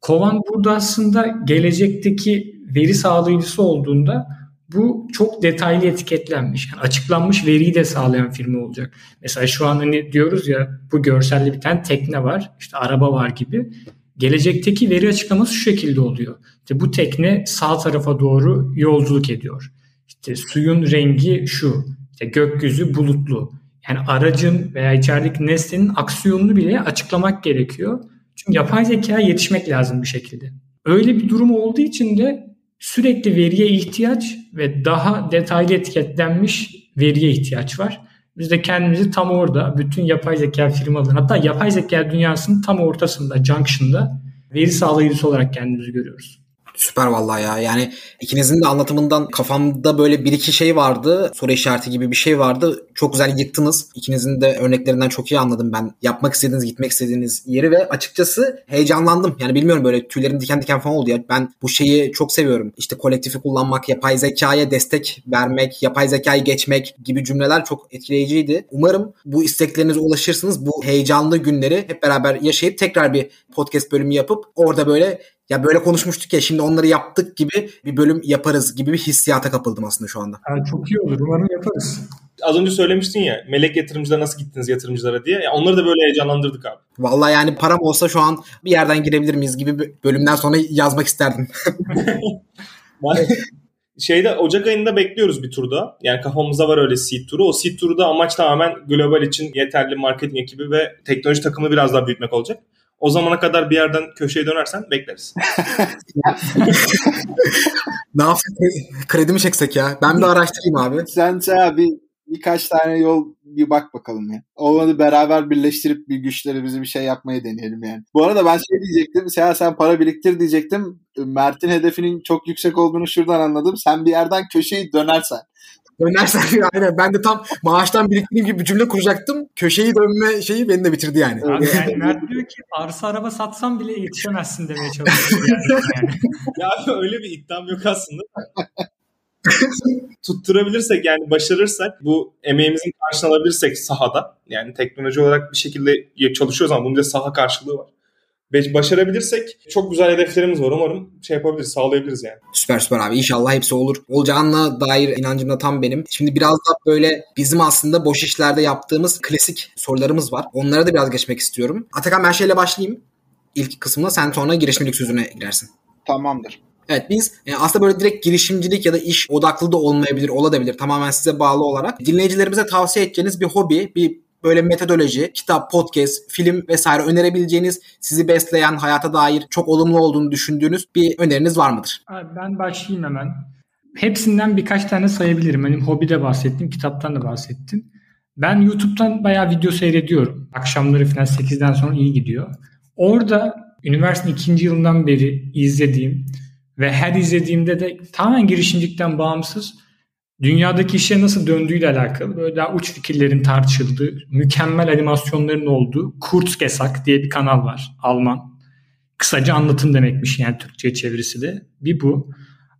Kovan burada aslında gelecekteki veri sağlayıcısı olduğunda bu çok detaylı etiketlenmiş. Yani açıklanmış veriyi de sağlayan firma olacak. Mesela şu an hani diyoruz ya bu görselde bir tane tekne var, işte araba var gibi. Gelecekteki veri açıklaması şu şekilde oluyor. İşte bu tekne sağ tarafa doğru yolculuk ediyor. İşte suyun rengi şu. İşte gökyüzü bulutlu. Yani aracın veya içerideki nesnenin aksiyonunu bile açıklamak gerekiyor. Çünkü yapay zekaya yetişmek lazım bir şekilde. Öyle bir durum olduğu için de sürekli veriye ihtiyaç ve daha detaylı etiketlenmiş veriye ihtiyaç var. Biz de kendimizi tam orada bütün yapay zeka firmalarının hatta yapay zeka dünyasının tam ortasında, junction'da veri sağlayıcısı olarak kendimizi görüyoruz. Süper vallahi ya. Yani ikinizin de anlatımından kafamda böyle bir iki şey vardı. Soru işareti gibi bir şey vardı. Çok güzel yıktınız. İkinizin de örneklerinden çok iyi anladım ben. Yapmak istediğiniz, gitmek istediğiniz yeri ve açıkçası heyecanlandım. Yani bilmiyorum böyle tüylerim diken diken falan oldu ya. Ben bu şeyi çok seviyorum. İşte kolektifi kullanmak, yapay zekaya destek vermek, yapay zekayı geçmek gibi cümleler çok etkileyiciydi. Umarım bu isteklerinize ulaşırsınız. Bu heyecanlı günleri hep beraber yaşayıp tekrar bir podcast bölümü yapıp orada böyle ya böyle konuşmuştuk ya şimdi onları yaptık gibi bir bölüm yaparız gibi bir hissiyata kapıldım aslında şu anda. Yani çok iyi olur. Umarım yaparız. Az önce söylemiştin ya melek yatırımcılara nasıl gittiniz yatırımcılara diye. Ya onları da böyle heyecanlandırdık abi. Vallahi yani param olsa şu an bir yerden girebilir miyiz gibi bir bölümden sonra yazmak isterdim. Şeyde Ocak ayında bekliyoruz bir turda. Yani kafamızda var öyle seed turu. O seed turu da amaç tamamen global için yeterli marketing ekibi ve teknoloji takımı biraz daha büyütmek olacak. O zamana kadar bir yerden köşeye dönersen bekleriz. ne yapsak? Kredi mi çeksek ya? Ben bir araştırayım abi. Sen bir birkaç tane yol bir bak bakalım ya. Olmadı beraber birleştirip bir güçlerimizi bir şey yapmaya deneyelim yani. Bu arada ben şey diyecektim. Sen sen para biriktir diyecektim. Mert'in hedefinin çok yüksek olduğunu şuradan anladım. Sen bir yerden köşeyi dönersen. Dönersen aynen. Ben de tam maaştan biriktirdiğim gibi bir cümle kuracaktım. Köşeyi dönme şeyi beni de bitirdi yani. Abi yani Mert diyor ki arsa araba satsam bile yetişemezsin demeye çalışıyor. Yani. ya öyle bir iddiam yok aslında. tutturabilirsek yani başarırsak bu emeğimizin karşılığını alabilirsek sahada yani teknoloji olarak bir şekilde çalışıyoruz ama bunun da saha karşılığı var başarabilirsek çok güzel hedeflerimiz var. Umarım şey yapabiliriz, sağlayabiliriz yani. Süper süper abi. İnşallah hepsi olur. Olacağına dair inancım da tam benim. Şimdi biraz da böyle bizim aslında boş işlerde yaptığımız klasik sorularımız var. Onlara da biraz geçmek istiyorum. Atakan ben şeyle başlayayım. İlk kısmına sen sonra girişimcilik sözüne girersin. Tamamdır. Evet biz e, aslında böyle direkt girişimcilik ya da iş odaklı da olmayabilir, olabilir. Tamamen size bağlı olarak. Dinleyicilerimize tavsiye edeceğiniz bir hobi, bir böyle metodoloji, kitap, podcast, film vesaire önerebileceğiniz, sizi besleyen, hayata dair çok olumlu olduğunu düşündüğünüz bir öneriniz var mıdır? Abi ben başlayayım hemen. Hepsinden birkaç tane sayabilirim. Benim hobide bahsettim, kitaptan da bahsettim. Ben YouTube'dan bayağı video seyrediyorum. Akşamları falan 8'den sonra iyi gidiyor. Orada üniversitenin ikinci yılından beri izlediğim ve her izlediğimde de tamamen girişimcilikten bağımsız dünyadaki işe nasıl döndüğüyle alakalı böyle daha uç fikirlerin tartışıldığı, mükemmel animasyonların olduğu Kurzgesagt diye bir kanal var. Alman. Kısaca anlatım demekmiş yani Türkçe çevirisi de. Bir bu.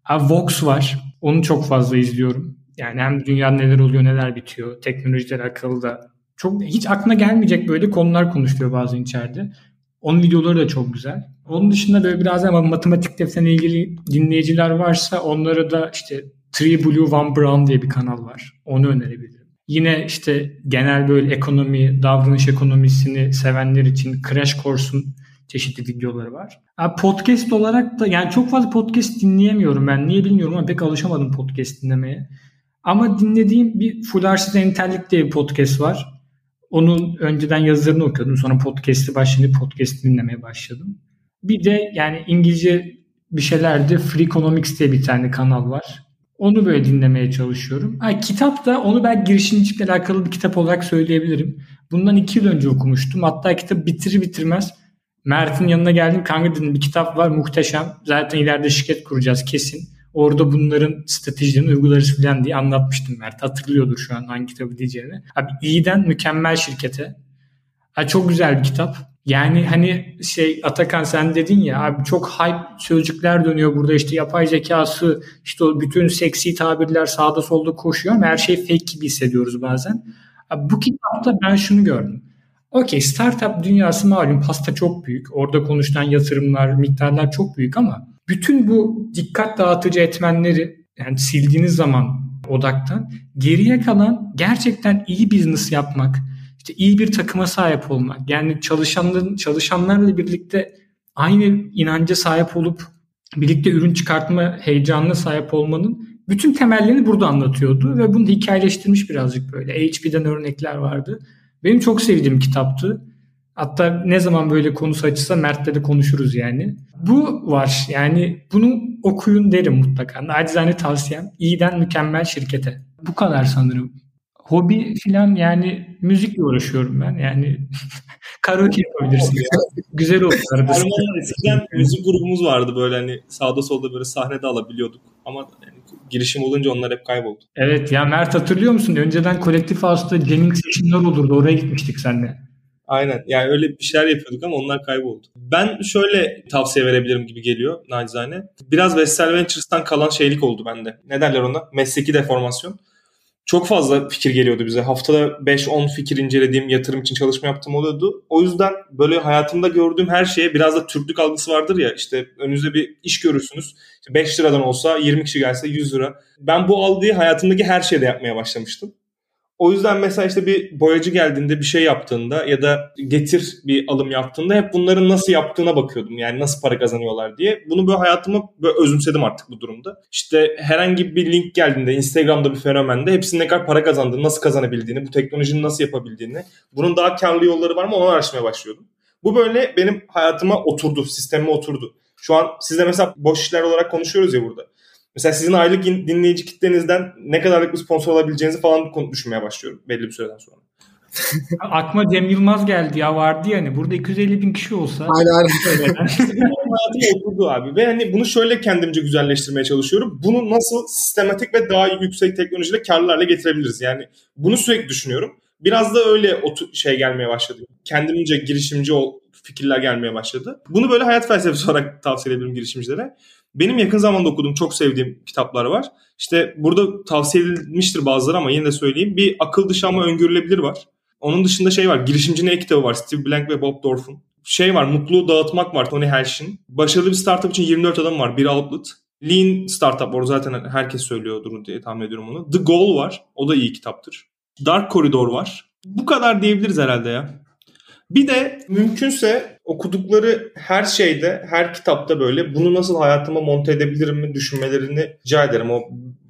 Ha, Vox var. Onu çok fazla izliyorum. Yani hem dünyada neler oluyor neler bitiyor. Teknolojiyle alakalı da çok hiç aklına gelmeyecek böyle konular konuşuyor bazen içeride. Onun videoları da çok güzel. Onun dışında böyle biraz ama matematik defterine ilgili dinleyiciler varsa onları da işte Three Blue One Brown diye bir kanal var. Onu önerebilirim. Yine işte genel böyle ekonomi, davranış ekonomisini sevenler için Crash Course'un çeşitli videoları var. Podcast olarak da yani çok fazla podcast dinleyemiyorum ben. Niye bilmiyorum ama pek alışamadım podcast dinlemeye. Ama dinlediğim bir Full Entellik diye bir podcast var. Onun önceden yazılarını okuyordum. Sonra podcast'i başlayıp podcast dinlemeye başladım. Bir de yani İngilizce bir şeylerde Free Economics diye bir tane kanal var. Onu böyle dinlemeye çalışıyorum. Ha, kitap da onu ben girişimcilikle alakalı bir kitap olarak söyleyebilirim. Bundan iki yıl önce okumuştum. Hatta kitap bitirir bitirmez Mert'in yanına geldim. Kanka dedim bir kitap var muhteşem. Zaten ileride şirket kuracağız kesin. Orada bunların stratejilerini uygularız falan diye anlatmıştım Mert. Hatırlıyordur şu an hangi kitabı diyeceğini. Abi iyiden mükemmel şirkete. Ha, çok güzel bir kitap. Yani hani şey Atakan sen dedin ya abi çok hype sözcükler dönüyor burada işte yapay zekası işte o bütün seksi tabirler sağda solda koşuyor ama her şey fake gibi hissediyoruz bazen. Abi bu kitapta ben şunu gördüm. Okey startup dünyası malum pasta çok büyük. Orada konuşulan yatırımlar, miktarlar çok büyük ama bütün bu dikkat dağıtıcı etmenleri yani sildiğiniz zaman odaktan geriye kalan gerçekten iyi business yapmak, işte iyi bir takıma sahip olmak. Yani çalışanların çalışanlarla birlikte aynı inanca sahip olup birlikte ürün çıkartma heyecanına sahip olmanın bütün temellerini burada anlatıyordu ve bunu hikayeleştirmiş birazcık böyle. HP'den örnekler vardı. Benim çok sevdiğim kitaptı. Hatta ne zaman böyle konusu açılsa Mert'le de konuşuruz yani. Bu var yani bunu okuyun derim mutlaka. Nacizane tavsiyem iyiden mükemmel şirkete. Bu kadar sanırım. Hobi filan yani müzikle uğraşıyorum ben yani karaoke yapabilirsin. Güzel olur eskiden müzik grubumuz vardı böyle hani sağda solda böyle sahnede alabiliyorduk. Ama yani girişim olunca onlar hep kayboldu. Evet ya Mert hatırlıyor musun? Önceden kolektif house'da jamming session'lar olurdu. Oraya gitmiştik seninle. Aynen. Yani öyle bir şeyler yapıyorduk ama onlar kayboldu. Ben şöyle tavsiye verebilirim gibi geliyor nacizane. Biraz Vestel Ventures'tan kalan şeylik oldu bende. Ne derler ona? Mesleki deformasyon. Çok fazla fikir geliyordu bize. Haftada 5-10 fikir incelediğim, yatırım için çalışma yaptığım oluyordu. O yüzden böyle hayatımda gördüğüm her şeye biraz da Türklük algısı vardır ya. İşte önünüzde bir iş görürsünüz. 5 liradan olsa 20 kişi gelse 100 lira. Ben bu algıyı hayatımdaki her şeyde yapmaya başlamıştım. O yüzden mesela işte bir boyacı geldiğinde bir şey yaptığında ya da getir bir alım yaptığında hep bunların nasıl yaptığına bakıyordum. Yani nasıl para kazanıyorlar diye. Bunu böyle hayatımı böyle özümsedim artık bu durumda. İşte herhangi bir link geldiğinde Instagram'da bir fenomende hepsinin ne kadar para kazandığını, nasıl kazanabildiğini, bu teknolojinin nasıl yapabildiğini, bunun daha karlı yolları var mı onu araştırmaya başlıyordum. Bu böyle benim hayatıma oturdu, sistemime oturdu. Şu an sizle mesela boş işler olarak konuşuyoruz ya burada. Mesela sizin aylık dinleyici kitlenizden ne kadarlık bir sponsor olabileceğinizi falan düşünmeye başlıyorum belli bir süreden sonra. Akma Cem Yılmaz geldi ya vardı yani burada 250 bin kişi olsa. Aynen aynen. Oturdu abi ve hani bunu şöyle kendimce güzelleştirmeye çalışıyorum. Bunu nasıl sistematik ve daha yüksek teknolojiyle karlarla getirebiliriz? Yani bunu sürekli düşünüyorum. Biraz da öyle otu- şey gelmeye başladı. Kendimce girişimci ol fikirler gelmeye başladı. Bunu böyle hayat felsefesi olarak tavsiye edebilirim girişimcilere. Benim yakın zamanda okuduğum çok sevdiğim kitaplar var. İşte burada tavsiye edilmiştir bazıları ama yine de söyleyeyim. Bir akıl dışı ama öngörülebilir var. Onun dışında şey var. Girişimci ne kitabı var. Steve Blank ve Bob Dorf'un. Şey var. Mutluluğu dağıtmak var. Tony Helsh'in. Başarılı bir startup için 24 adam var. Bir outlet. Lean Startup var. Zaten herkes söylüyordur diye tahmin ediyorum onu. The Goal var. O da iyi kitaptır. Dark Corridor var. Bu kadar diyebiliriz herhalde ya. Bir de mümkünse okudukları her şeyde, her kitapta böyle bunu nasıl hayatıma monte edebilirim mi düşünmelerini rica ederim. O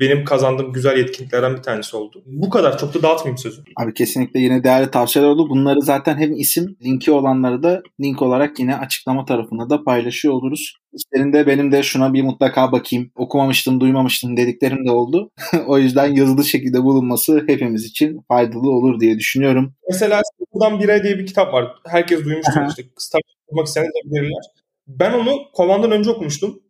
benim kazandığım güzel yetkinliklerden bir tanesi oldu. Bu kadar çok da dağıtmayayım sözü. Abi kesinlikle yine değerli tavsiyeler oldu. Bunları zaten hem isim linki olanları da link olarak yine açıklama tarafında da paylaşıyor oluruz. İçlerinde benim de şuna bir mutlaka bakayım. Okumamıştım, duymamıştım dediklerim de oldu. o yüzden yazılı şekilde bulunması hepimiz için faydalı olur diye düşünüyorum. Mesela Sıfırdan Bire diye bir kitap var. Herkes duymuştur işte. Startup kurmak isteyen verirler. Ben onu Kovan'dan önce okumuştum.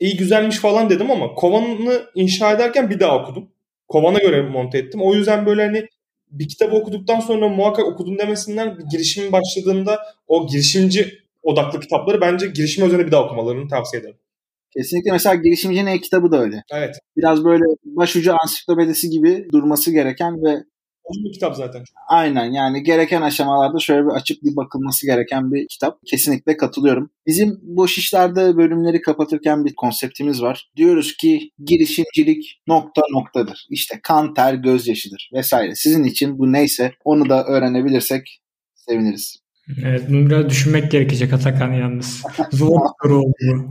İyi güzelmiş falan dedim ama Kovan'ı inşa ederken bir daha okudum. Kovan'a göre monte ettim. O yüzden böyle hani bir kitabı okuduktan sonra muhakkak okudum demesinler. Bir girişim başladığında o girişimci odaklı kitapları bence girişim üzerine bir daha okumalarını tavsiye ederim. Kesinlikle mesela girişimcinin e-kitabı da öyle. Evet. Biraz böyle başucu ansiklopedisi gibi durması gereken ve bir kitap zaten. Aynen yani gereken aşamalarda şöyle bir açıp bir bakılması gereken bir kitap. Kesinlikle katılıyorum. Bizim boş işlerde bölümleri kapatırken bir konseptimiz var. Diyoruz ki girişimcilik nokta noktadır. İşte kan, ter, gözyaşıdır vesaire. Sizin için bu neyse onu da öğrenebilirsek seviniriz. Evet bunu biraz düşünmek gerekecek Atakan yalnız. Zor bir soru oldu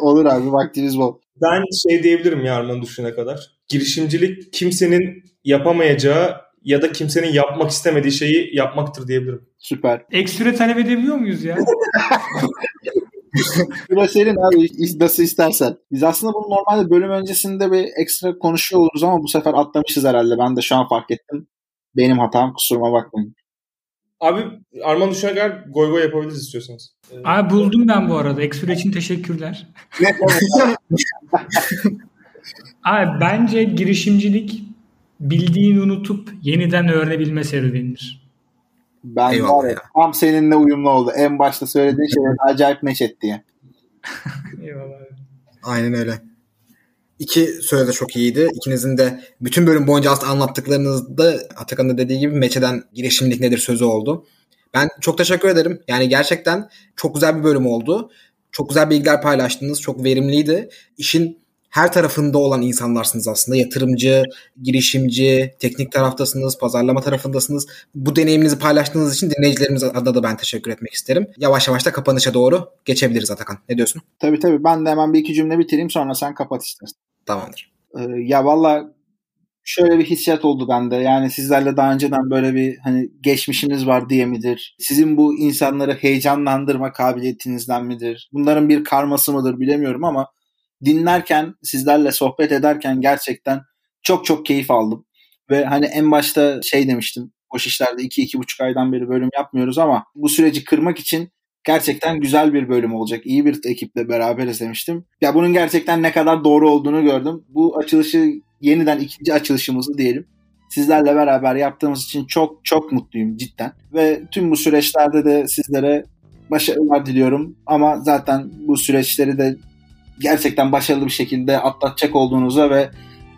Olur abi vaktimiz bol. Ben şey diyebilirim ya Arman düşünene kadar. Girişimcilik kimsenin yapamayacağı ya da kimsenin yapmak istemediği şeyi yapmaktır diyebilirim. Süper. Ek süre talep edebiliyor muyuz ya? Süre senin abi nasıl istersen. Biz aslında bunu normalde bölüm öncesinde bir ekstra konuşuyor oluruz ama bu sefer atlamışız herhalde. Ben de şu an fark ettim. Benim hatam kusuruma bakmayın. Abi Arman Düşüne kadar goy goy yapabiliriz istiyorsanız. Abi buldum ben bu arada. Ek süre için teşekkürler. Abi bence girişimcilik bildiğini unutup yeniden öğrenebilme serüvenidir. Ben Eyvallah var ya, tam seninle uyumlu oldu. En başta söylediğin şeyler acayip meç etti ya. Eyvallah. Aynen öyle. İki söyle de çok iyiydi. İkinizin de bütün bölüm boyunca aslında anlattıklarınızda Atakan'ın da dediği gibi meçeden girişimlik nedir sözü oldu. Ben çok teşekkür ederim. Yani gerçekten çok güzel bir bölüm oldu. Çok güzel bilgiler paylaştınız. Çok verimliydi. İşin her tarafında olan insanlarsınız aslında. Yatırımcı, girişimci, teknik taraftasınız, pazarlama tarafındasınız. Bu deneyiminizi paylaştığınız için dinleyicilerimiz adına da ben teşekkür etmek isterim. Yavaş yavaş da kapanışa doğru geçebiliriz Atakan. Ne diyorsun? Tabii tabii ben de hemen bir iki cümle bitireyim sonra sen kapat istersen. Tamamdır. Ee, ya valla şöyle bir hissiyat oldu bende. Yani sizlerle daha önceden böyle bir hani geçmişiniz var diye midir? Sizin bu insanları heyecanlandırma kabiliyetinizden midir? Bunların bir karması mıdır bilemiyorum ama dinlerken, sizlerle sohbet ederken gerçekten çok çok keyif aldım. Ve hani en başta şey demiştim. Boş işlerde 2-2,5 aydan beri bölüm yapmıyoruz ama bu süreci kırmak için gerçekten güzel bir bölüm olacak. İyi bir ekiple beraber izlemiştim. Ya bunun gerçekten ne kadar doğru olduğunu gördüm. Bu açılışı yeniden ikinci açılışımızı diyelim. Sizlerle beraber yaptığımız için çok çok mutluyum cidden. Ve tüm bu süreçlerde de sizlere başarılar diliyorum. Ama zaten bu süreçleri de gerçekten başarılı bir şekilde atlatacak olduğunuza ve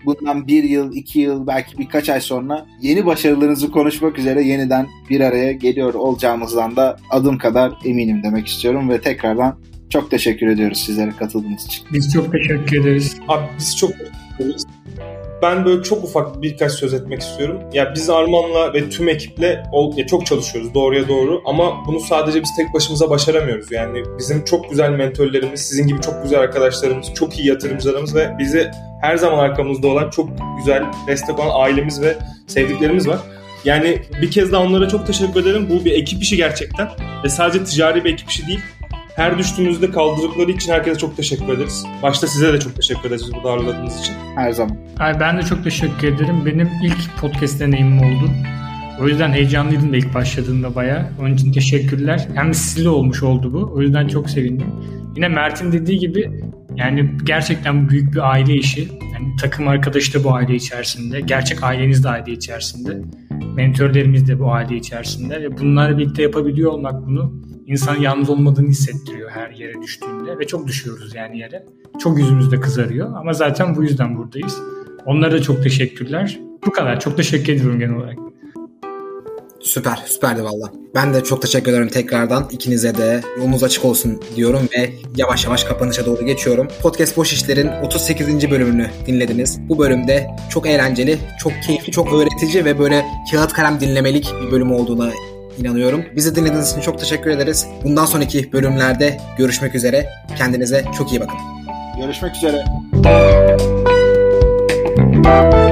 bundan bir yıl, iki yıl, belki birkaç ay sonra yeni başarılarınızı konuşmak üzere yeniden bir araya geliyor olacağımızdan da adım kadar eminim demek istiyorum ve tekrardan çok teşekkür ediyoruz sizlere katıldığınız için. Biz çok teşekkür ederiz. Abi biz çok teşekkür ederiz. Ben böyle çok ufak birkaç söz etmek istiyorum. Ya biz Arman'la ve tüm ekiple çok çalışıyoruz doğruya doğru ama bunu sadece biz tek başımıza başaramıyoruz. Yani bizim çok güzel mentörlerimiz, sizin gibi çok güzel arkadaşlarımız, çok iyi yatırımcılarımız ve bizi her zaman arkamızda olan çok güzel destek olan ailemiz ve sevdiklerimiz var. Yani bir kez daha onlara çok teşekkür ederim. Bu bir ekip işi gerçekten ve sadece ticari bir ekip işi değil. Her düştüğümüzde kaldırdıkları için herkese çok teşekkür ederiz. Başta size de çok teşekkür ederiz bu ağırladığınız için. Her zaman. Ay ben de çok teşekkür ederim. Benim ilk podcast deneyimim oldu. O yüzden heyecanlıydım da ilk başladığımda bayağı. Onun için teşekkürler. Hem sizle olmuş oldu bu. O yüzden çok sevindim. Yine Mert'in dediği gibi yani gerçekten büyük bir aile işi. Yani takım arkadaşı da bu aile içerisinde. Gerçek aileniz de aile içerisinde. Mentörlerimiz de bu aile içerisinde. Ve bunlarla birlikte yapabiliyor olmak bunu insan yalnız olmadığını hissettiriyor her yere düştüğünde. Ve çok düşüyoruz yani yere. Çok yüzümüz de kızarıyor. Ama zaten bu yüzden buradayız. Onlara da çok teşekkürler. Bu kadar. Çok teşekkür ediyorum genel olarak. Süper, süperdi valla. Ben de çok teşekkür ederim tekrardan. İkinize de yolunuz açık olsun diyorum ve yavaş yavaş kapanışa doğru geçiyorum. Podcast Boş İşler'in 38. bölümünü dinlediniz. Bu bölümde çok eğlenceli, çok keyifli, çok öğretici ve böyle kağıt kalem dinlemelik bir bölüm olduğuna inanıyorum. Bizi dinlediğiniz için çok teşekkür ederiz. Bundan sonraki bölümlerde görüşmek üzere. Kendinize çok iyi bakın. Görüşmek üzere. Bubbleworks